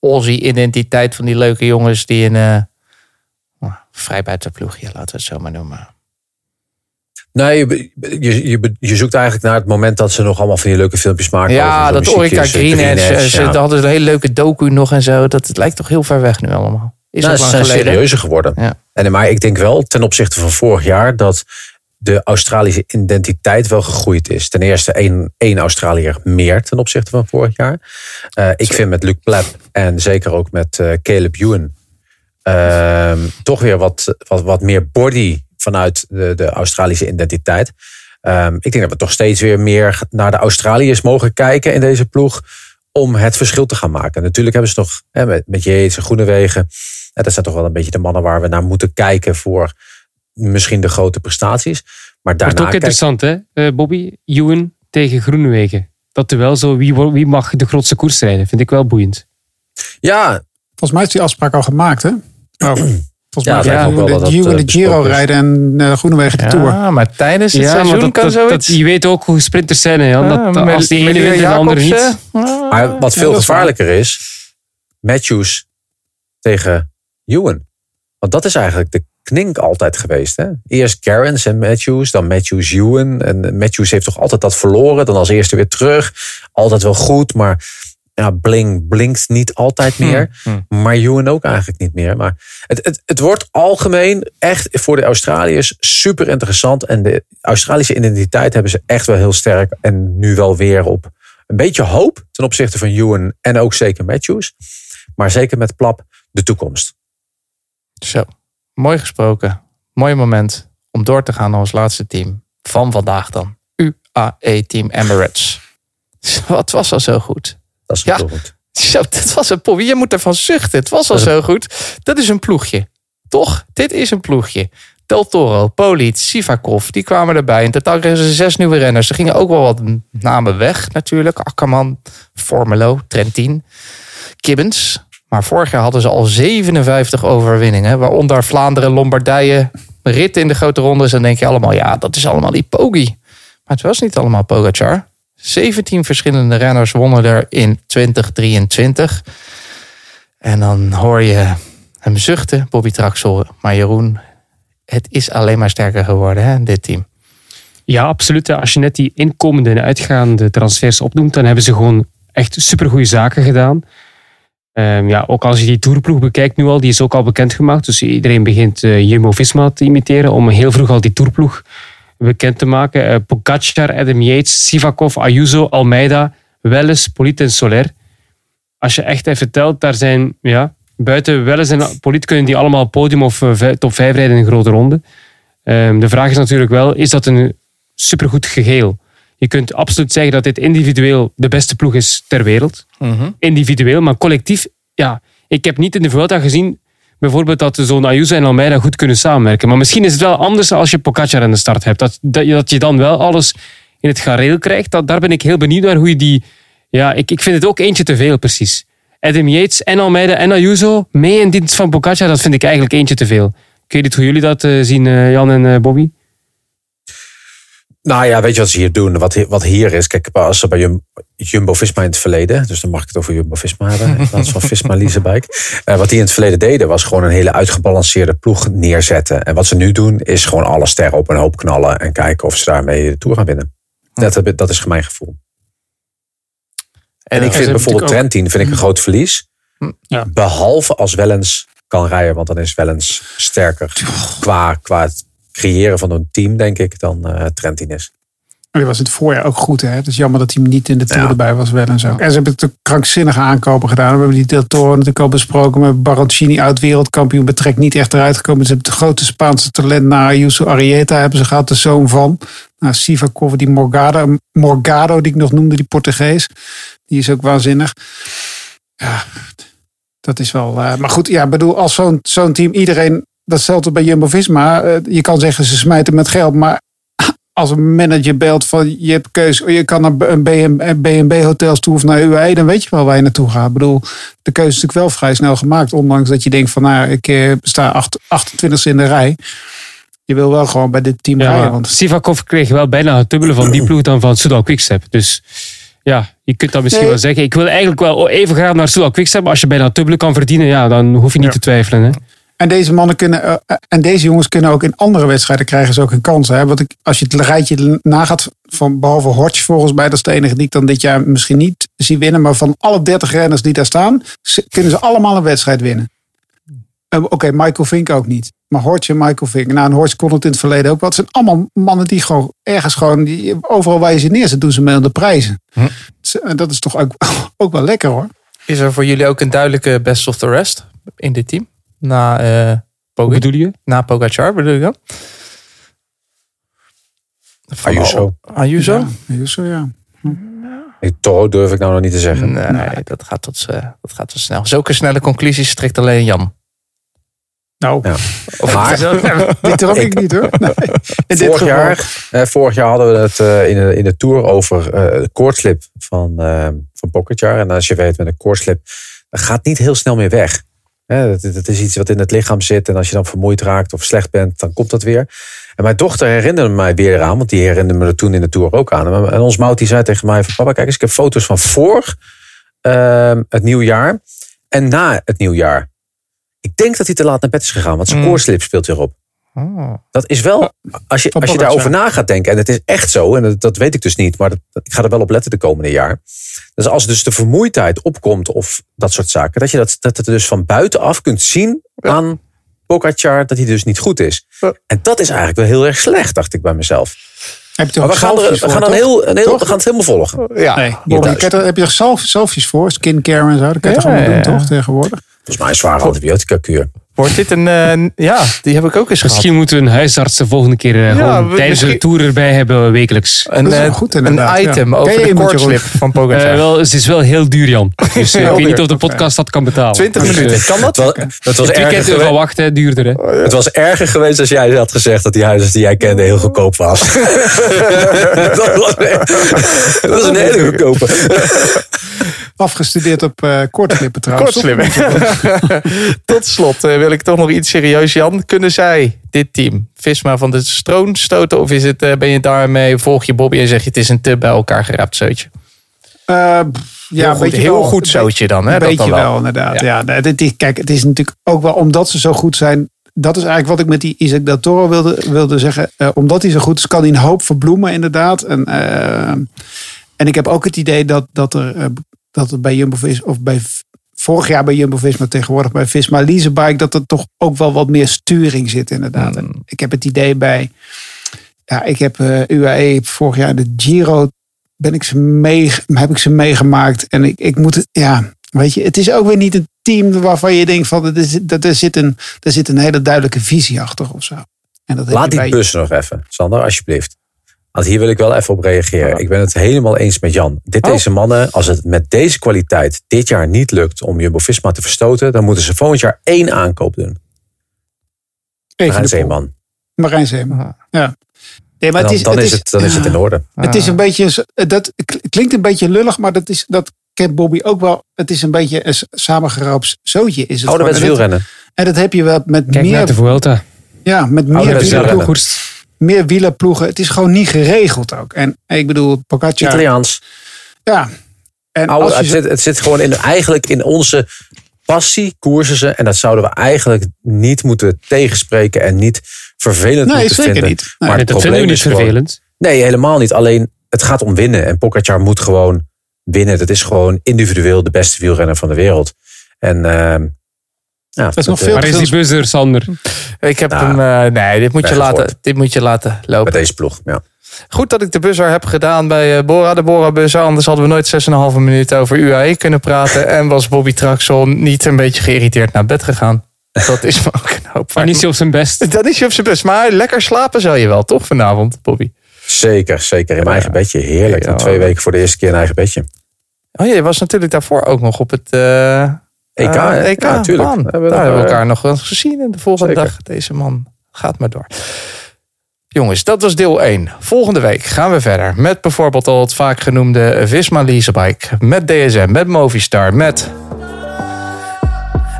Aussie-identiteit van die leuke jongens die in uh, vrij buitenploegje, laten we het zo maar noemen. Nee, je, je, je, je, zoekt eigenlijk naar het moment dat ze nog allemaal van die leuke filmpjes maken. Ja, dat Orica Green Edge. Ze ja. hadden een hele leuke docu nog en zo. Dat het lijkt toch heel ver weg nu allemaal. Is nou, ze zijn geleden. serieuzer geworden. Ja. En, maar ik denk wel ten opzichte van vorig jaar dat de Australische identiteit wel gegroeid is. Ten eerste één, één Australiër meer ten opzichte van vorig jaar. Uh, ik vind met Luc Pleb en zeker ook met uh, Caleb Ewan uh, toch weer wat, wat, wat meer body vanuit de, de Australische identiteit. Um, ik denk dat we toch steeds weer meer naar de Australiërs mogen kijken in deze ploeg. Om het verschil te gaan maken. Natuurlijk hebben ze nog hè, met, met en Groenewegen. En dat zijn toch wel een beetje de mannen waar we naar moeten kijken voor misschien de grote prestaties. Maar daarna Wordt ook interessant, hè, uh, Bobby? Ewan tegen Groenewegen. Dat er wel zo, wie, wie mag de grootste koers rijden? Vind ik wel boeiend. Ja. Volgens mij is die afspraak al gemaakt, hè? Oh. Volgens ja, mij ja, gaan we de, Giro, de Giro rijden en uh, Groenewegen de ja, Tour. maar tijdens het ja, seizoen dat, kan dat, zoiets. Dat, je weet ook hoe sprinters zijn. Hè, Jan. dat, ja, als die ene wint en de andere niet. Maar wat veel gevaarlijker is, Matthews tegen Ewan. Want dat is eigenlijk de knink altijd geweest. Hè? Eerst Garens en Matthews, dan Matthews Ewan. En Matthews heeft toch altijd dat verloren. Dan als eerste weer terug. Altijd wel goed, maar ja, Bling blinkt niet altijd meer. Hm, Maar Ewan ook eigenlijk niet meer. Maar het, het, het wordt algemeen echt voor de Australiërs super interessant. En de Australische identiteit hebben ze echt wel heel sterk. En nu wel weer op een beetje hoop ten opzichte van Ewan en ook zeker Matthews. Maar zeker met Plap de toekomst. Zo, mooi gesproken. Mooi moment om door te gaan naar ons laatste team van vandaag dan. UAE Team Emirates. Wat was al zo goed? Dat is ja, goed. Zo, dat was een ploeg. Je moet ervan zuchten. Het was al zo goed. Dat is een ploegje. Toch? Dit is een ploegje. Del Toro, Poliet, Sivakov, die kwamen erbij. In totaal kregen ze zes nieuwe renners. Er gingen ook wel wat namen weg natuurlijk. Akkerman, Formelo, Trentin, Gibbons. Maar vorig jaar hadden ze al 57 overwinningen. Waaronder Vlaanderen, Lombardije, ritten in de grote rondes. Dan denk je allemaal, ja, dat is allemaal die Poggi. Maar het was niet allemaal Pogacar. 17 verschillende renners wonnen er in 2023. En dan hoor je hem zuchten, Bobby Traxel. Maar Jeroen, het is alleen maar sterker geworden, hè, dit team. Ja, absoluut. Als je net die inkomende en uitgaande transfers opnoemt, dan hebben ze gewoon echt supergoeie zaken gedaan. Ehm, ja, ook als je die toerploeg bekijkt nu al, die is ook al bekendgemaakt. Dus iedereen begint uh, Jumbo-Visma te imiteren om heel vroeg al die toerploeg bekend te maken. Uh, Pogacar, Adam Yates, Sivakov, Ayuso, Almeida, Welles, Polit en Soler. Als je echt even telt, daar zijn ja, buiten Welles en Polit kunnen die allemaal podium of uh, top 5 rijden in een grote ronde. Um, de vraag is natuurlijk wel, is dat een supergoed geheel? Je kunt absoluut zeggen dat dit individueel de beste ploeg is ter wereld. Mhm. Individueel, maar collectief, ja. Ik heb niet in de Vuelta gezien bijvoorbeeld dat zo'n Ayuso en Almeida goed kunnen samenwerken. Maar misschien is het wel anders als je Pogacar aan de start hebt. Dat, dat, je dan wel alles in het gareel krijgt. Dat, daar ben ik heel benieuwd naar hoe je die... Ja, ik, ik vind het ook eentje te veel, precies. Adam Yates en Almeida en Ayuso mee in dienst van Pogacar, dat vind ik eigenlijk eentje te veel. Ik weet niet hoe jullie dat uh, zien, uh, Jan en uh, Bobby? Nou ja, weet je wat ze hier doen? Wat, wat hier is, kijk, als ze bij Jum, Jumbo-Visma in het verleden, dus dan mag ik het over Jumbo-Visma hebben, in plaats van Visma Leasebike. Uh, wat die in het verleden deden, was gewoon een hele uitgebalanceerde ploeg neerzetten. En wat ze nu doen, is gewoon alle sterren op een hoop knallen en kijken of ze daarmee de Tour gaan winnen. Dat, dat is mijn gevoel. En ik vind bijvoorbeeld Trentin vind ik een groot verlies. Ja. Behalve als Wellens kan rijden, want dan is Wellens sterker qua, qua het creëren van een team, denk ik, dan uh, Trentin is. Die was het voorjaar ook goed. Hè? Het is jammer dat hij niet in de Tour Ja. erbij was wel en zo. En ze hebben natuurlijk krankzinnige aankopen gedaan. We hebben die Del Toro natuurlijk al besproken. Met Baroncini uit wereldkampioen betrekt niet echt eruit gekomen. Ze hebben het grote Spaanse talent naar Ayuso Arrieta hebben ze gehad. De zoon van. Nou, Sivakov, die Morgado, Morgado die ik nog noemde, die Portugees. Die is ook waanzinnig. Ja, dat is wel... eh, maar goed, ja, bedoel, als zo'n zo'n team iedereen... Datzelfde bij Jumbo-Visma. eh, je kan zeggen ze smijten met geld, maar als een manager belt van je hebt keuze, je kan naar een B&B hotels toe of naar UAE, dan weet je wel waar je naartoe gaat. Ik bedoel, de keuze is natuurlijk wel vrij snel gemaakt, ondanks dat je denkt van nou, ik eh, sta acht- 28 in de rij. Je wil wel gewoon bij dit team Ja, rijden. Want Sivakov kreeg wel bijna het dubbele van die ploeg dan van Soudal Quickstep. Dus ja, je kunt dat misschien Nee. wel zeggen. Ik wil eigenlijk wel even graag naar Soudal Quickstep. Maar als je bijna het dubbele kan verdienen, ja, dan hoef je niet Ja. te twijfelen. Hè? En deze mannen kunnen, eh, eh, en deze jongens kunnen ook in andere wedstrijden krijgen ze ook een kans. Hè? Want ik, als je het rijtje nagaat, van behalve Hortje volgens mij, dat is de enige die ik dan dit jaar misschien niet zie winnen. Maar van alle 30 renners die daar staan, ze- kunnen ze allemaal een wedstrijd winnen. Eh, Oké, Michael Vink ook niet. Maar Hortje en Michael Vink. Nou, en Hortje kon het in het verleden ook wel. Het zijn allemaal mannen die gewoon ergens gewoon, die, overal waar je ze neerzet, doen ze mee aan de prijzen. Eh, Dat is toch ook, ook wel lekker hoor. Is er voor jullie ook een duidelijke best of the rest in dit team? Na, eh Hoe Pogacar, bedoel je? na Pogacar bedoel je dan? Van Ayuso. al- Ayuso? Ja, zo ja. Ik, Toro durf ik nou nog niet te zeggen. Nee, dat gaat tot, eh, dat gaat tot snel. Zulke snelle conclusies trekt alleen Jan. Nou, Ja. Of Maar- die trok ik, Ik- niet hoor. Nee. In Vorig jaar, eh, vorig jaar hadden we het eh, in, de, in de Tour over eh, de koortslip van, eh van Pogacar. En als je weet met een koortslip, dat gaat niet heel snel meer weg. Hè, dat, is iets wat in het lichaam zit. En als je dan vermoeid raakt of slecht bent, dan komt dat weer. En mijn dochter herinnerde mij weer eraan. Want die herinnerde me er toen in de Tour ook aan. En ons Mout die zei tegen mij van... Papa, kijk eens, ik heb foto's van voor ehm, het nieuwjaar. En na het nieuwjaar. Ik denk dat hij te laat naar bed is gegaan. Want zijn Mm. speelt weer op. Oh. Dat is wel, als je, als je daarover na gaat denken, en het is echt zo, en dat, dat weet ik dus niet, maar dat, ik ga er wel op letten de komende jaar. Dus als dus de vermoeidheid opkomt of dat soort zaken, dat je dat, dat het dus van buitenaf kunt zien aan Pogacar dat hij dus niet goed is. Ja. En dat is eigenlijk wel heel erg slecht, dacht ik bij mezelf. Heb je Maar we gaan, er, selfies we voor, gaan, toch? heel, een heel, Toch? we gaan het helemaal volgen. Ja. Nee, heb je toch self- selfies voor? Skincare en zo. Dat kan je Ja, toch allemaal doen, ja. toch? Tegenwoordig. Volgens mij een zware antibiotica kuur. Wordt dit een... eh, ja, die heb ik ook eens gehad. Misschien moeten we een huisarts de volgende keer eh, gewoon we- tijdens de tour erbij hebben wekelijks. Een, Dat is wel eh, goed een inderdaad, ja. item Ken over je de koortslip van Pogacar. Eh, wel, het is wel heel duur, Jan. Dus eh, ik weet niet of de podcast dat kan betalen. 20 Dus, eh, minuten, kan dat? Het was, het was Het weekend wachten, duurder hè. Het was erger geweest als jij had gezegd dat die huisarts die jij kende heel goedkoop was. dat, was dat was een hele goedkope. Afgestudeerd op eh kortslippen trouwens. Kortslippen. Tot slot eh, wil ik toch nog iets serieus, Jan. Kunnen zij, dit team, Visma van de stroom stoten? Of is het, eh, ben je daarmee, volg je Bobby en zeg je het is een te bij elkaar geraapt zootje? Ja, heel een goed, heel wel. goed zootje dan. Hè? Een beetje dan wel, inderdaad. Ja. dit kijk, het is natuurlijk ook wel omdat ze zo goed zijn. Dat is eigenlijk wat ik met die Isaac Del Toro wilde, wilde zeggen. Omdat hij zo goed is, kan hij een hoop verbloemen, inderdaad. En, en ik heb ook het idee dat, dat, er, dat er bij Jumbo-Visma, of bij vorig jaar bij Jumbo-Visma, tegenwoordig bij Visma Leasebike, dat er toch ook wel wat meer sturing zit, inderdaad. Hmm. Ik heb het idee bij, ja, ik heb eh, UAE vorig jaar de Giro ben ik ze mee, heb ik ze meegemaakt. En ik, ik moet het, ja, weet je, het is ook weer niet een team waarvan je denkt van, dat er, zit een, er zit een hele duidelijke visie achter of zo. En dat Laat die bij- bus nog even, Sander, alsjeblieft. Want hier wil ik wel even op reageren. Ik ben het helemaal eens met Jan. Dit Oh. deze mannen, als het met deze kwaliteit dit jaar niet lukt om Jumbo-Visma te verstoten, dan moeten ze volgend jaar één aankoop doen. Even Marijn. Zeeman. Marijn Zeeman. Ja. Nee, maar En dan, het is, dan, het is het, dan is het in orde. Het is een beetje, zo- dat klinkt een beetje lullig, maar dat, is, dat kent Bobby ook wel. Het is een beetje een samengeroopt zootje. Is het Ouderwets wielrennen. En dat heb je wel met Kijk naar meer, de Vuelta. ja, met meer, wielrennen. Meer wielerploegen. Het is gewoon niet geregeld ook. En ik bedoel, Pogacar. Italiaans. Ja. En Oude, als je het, zit, het zit gewoon in, eigenlijk in onze passie, koersen ze. En dat zouden we eigenlijk niet moeten tegenspreken en niet vervelend Nee, moeten zeker vinden. niet. Nee, maar het dat vinden we probleem niet is gewoon- vervelend. Nee, helemaal niet. Alleen het gaat om winnen. En Pogacar moet gewoon winnen. Dat is gewoon individueel de beste wielrenner van de wereld. En ehm ja, Dat is nog eh, veel Waar is die bus er, Sander? Ik heb Nou, hem, eh, nee, dit moet, je laten, dit moet je laten lopen. Met deze ploeg, ja. Goed dat ik de buzzer heb gedaan bij eh, Bora, de Bora-buzzer. Anders hadden we nooit 6,5 minuten over UAE kunnen praten. En was Bobby Traxel niet een beetje geïrriteerd naar bed gegaan. Dat is me ook een hoop Maar niet zo op zijn best. Dan is hij op zijn best. Maar lekker slapen zou je wel, toch vanavond, Bobby? Zeker, zeker. In mijn eigen bedje. Heerlijk. Ja. Twee weken voor de eerste keer een eigen bedje. Oh, je was natuurlijk daarvoor ook nog op het eh, EK, eh, hè? EK Ja, tuurlijk. baan. We hebben Daar hebben we eh, elkaar nog wel eens gezien. En de volgende zeker. dag, deze man gaat maar door. Jongens, dat was deel 1. Volgende week gaan we verder met bijvoorbeeld al het vaak genoemde Visma Leasebike. Met DSM, met Movistar, met...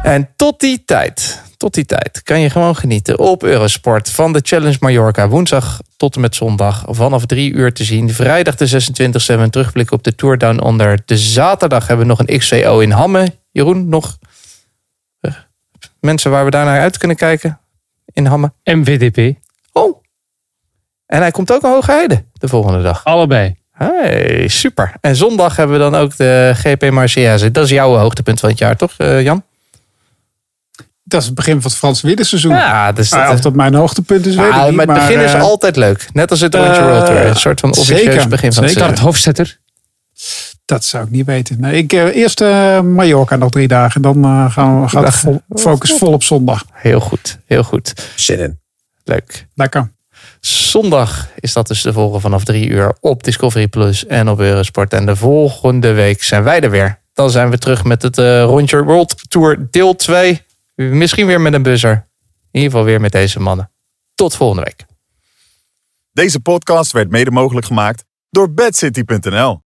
En tot die tijd, tot die tijd kan je gewoon genieten op Eurosport van de Challenge Mallorca. Woensdag tot en met zondag vanaf drie uur te zien. Vrijdag de 26e hebben we een terugblik op de Tour Down Under. De zaterdag hebben we nog een XVO in Hamme. Jeroen, nog eh, mensen waar we daar naar uit kunnen kijken in Hamme? MVDP. Oh. En hij komt ook een Hoge Heide de volgende dag. Allebei. Hey, super. En zondag hebben we dan ook de GP Marseillaise. Dat is jouw hoogtepunt van het jaar, toch eh, Jan? Dat is het begin van het Franse wielerseizoen. Ja, dus Ah, of dat mijn hoogtepunt is, weet ik Ah, niet. maar het begin is eh, altijd leuk. Net als het Rondje eh, World Tour. Een soort van officieus zeker, begin van het zeker. seizoen. Start Hofstetter. Dat zou ik niet weten. Nee, ik, eh, eerst eh, Mallorca nog drie dagen. Dan gaan we, gaat de vol- focus vol op zondag. Heel goed, heel goed. Zin in. Leuk. Lekker. Zondag is dat dus te volgen vanaf drie uur op Discovery Plus en op Eurosport. En de volgende week zijn wij er weer. Dan zijn we terug met het eh Rondje World Tour deel 2. Misschien weer met een buzzer. In ieder geval weer met deze mannen. Tot volgende week. Deze podcast werd mede mogelijk gemaakt door bedcity.nl.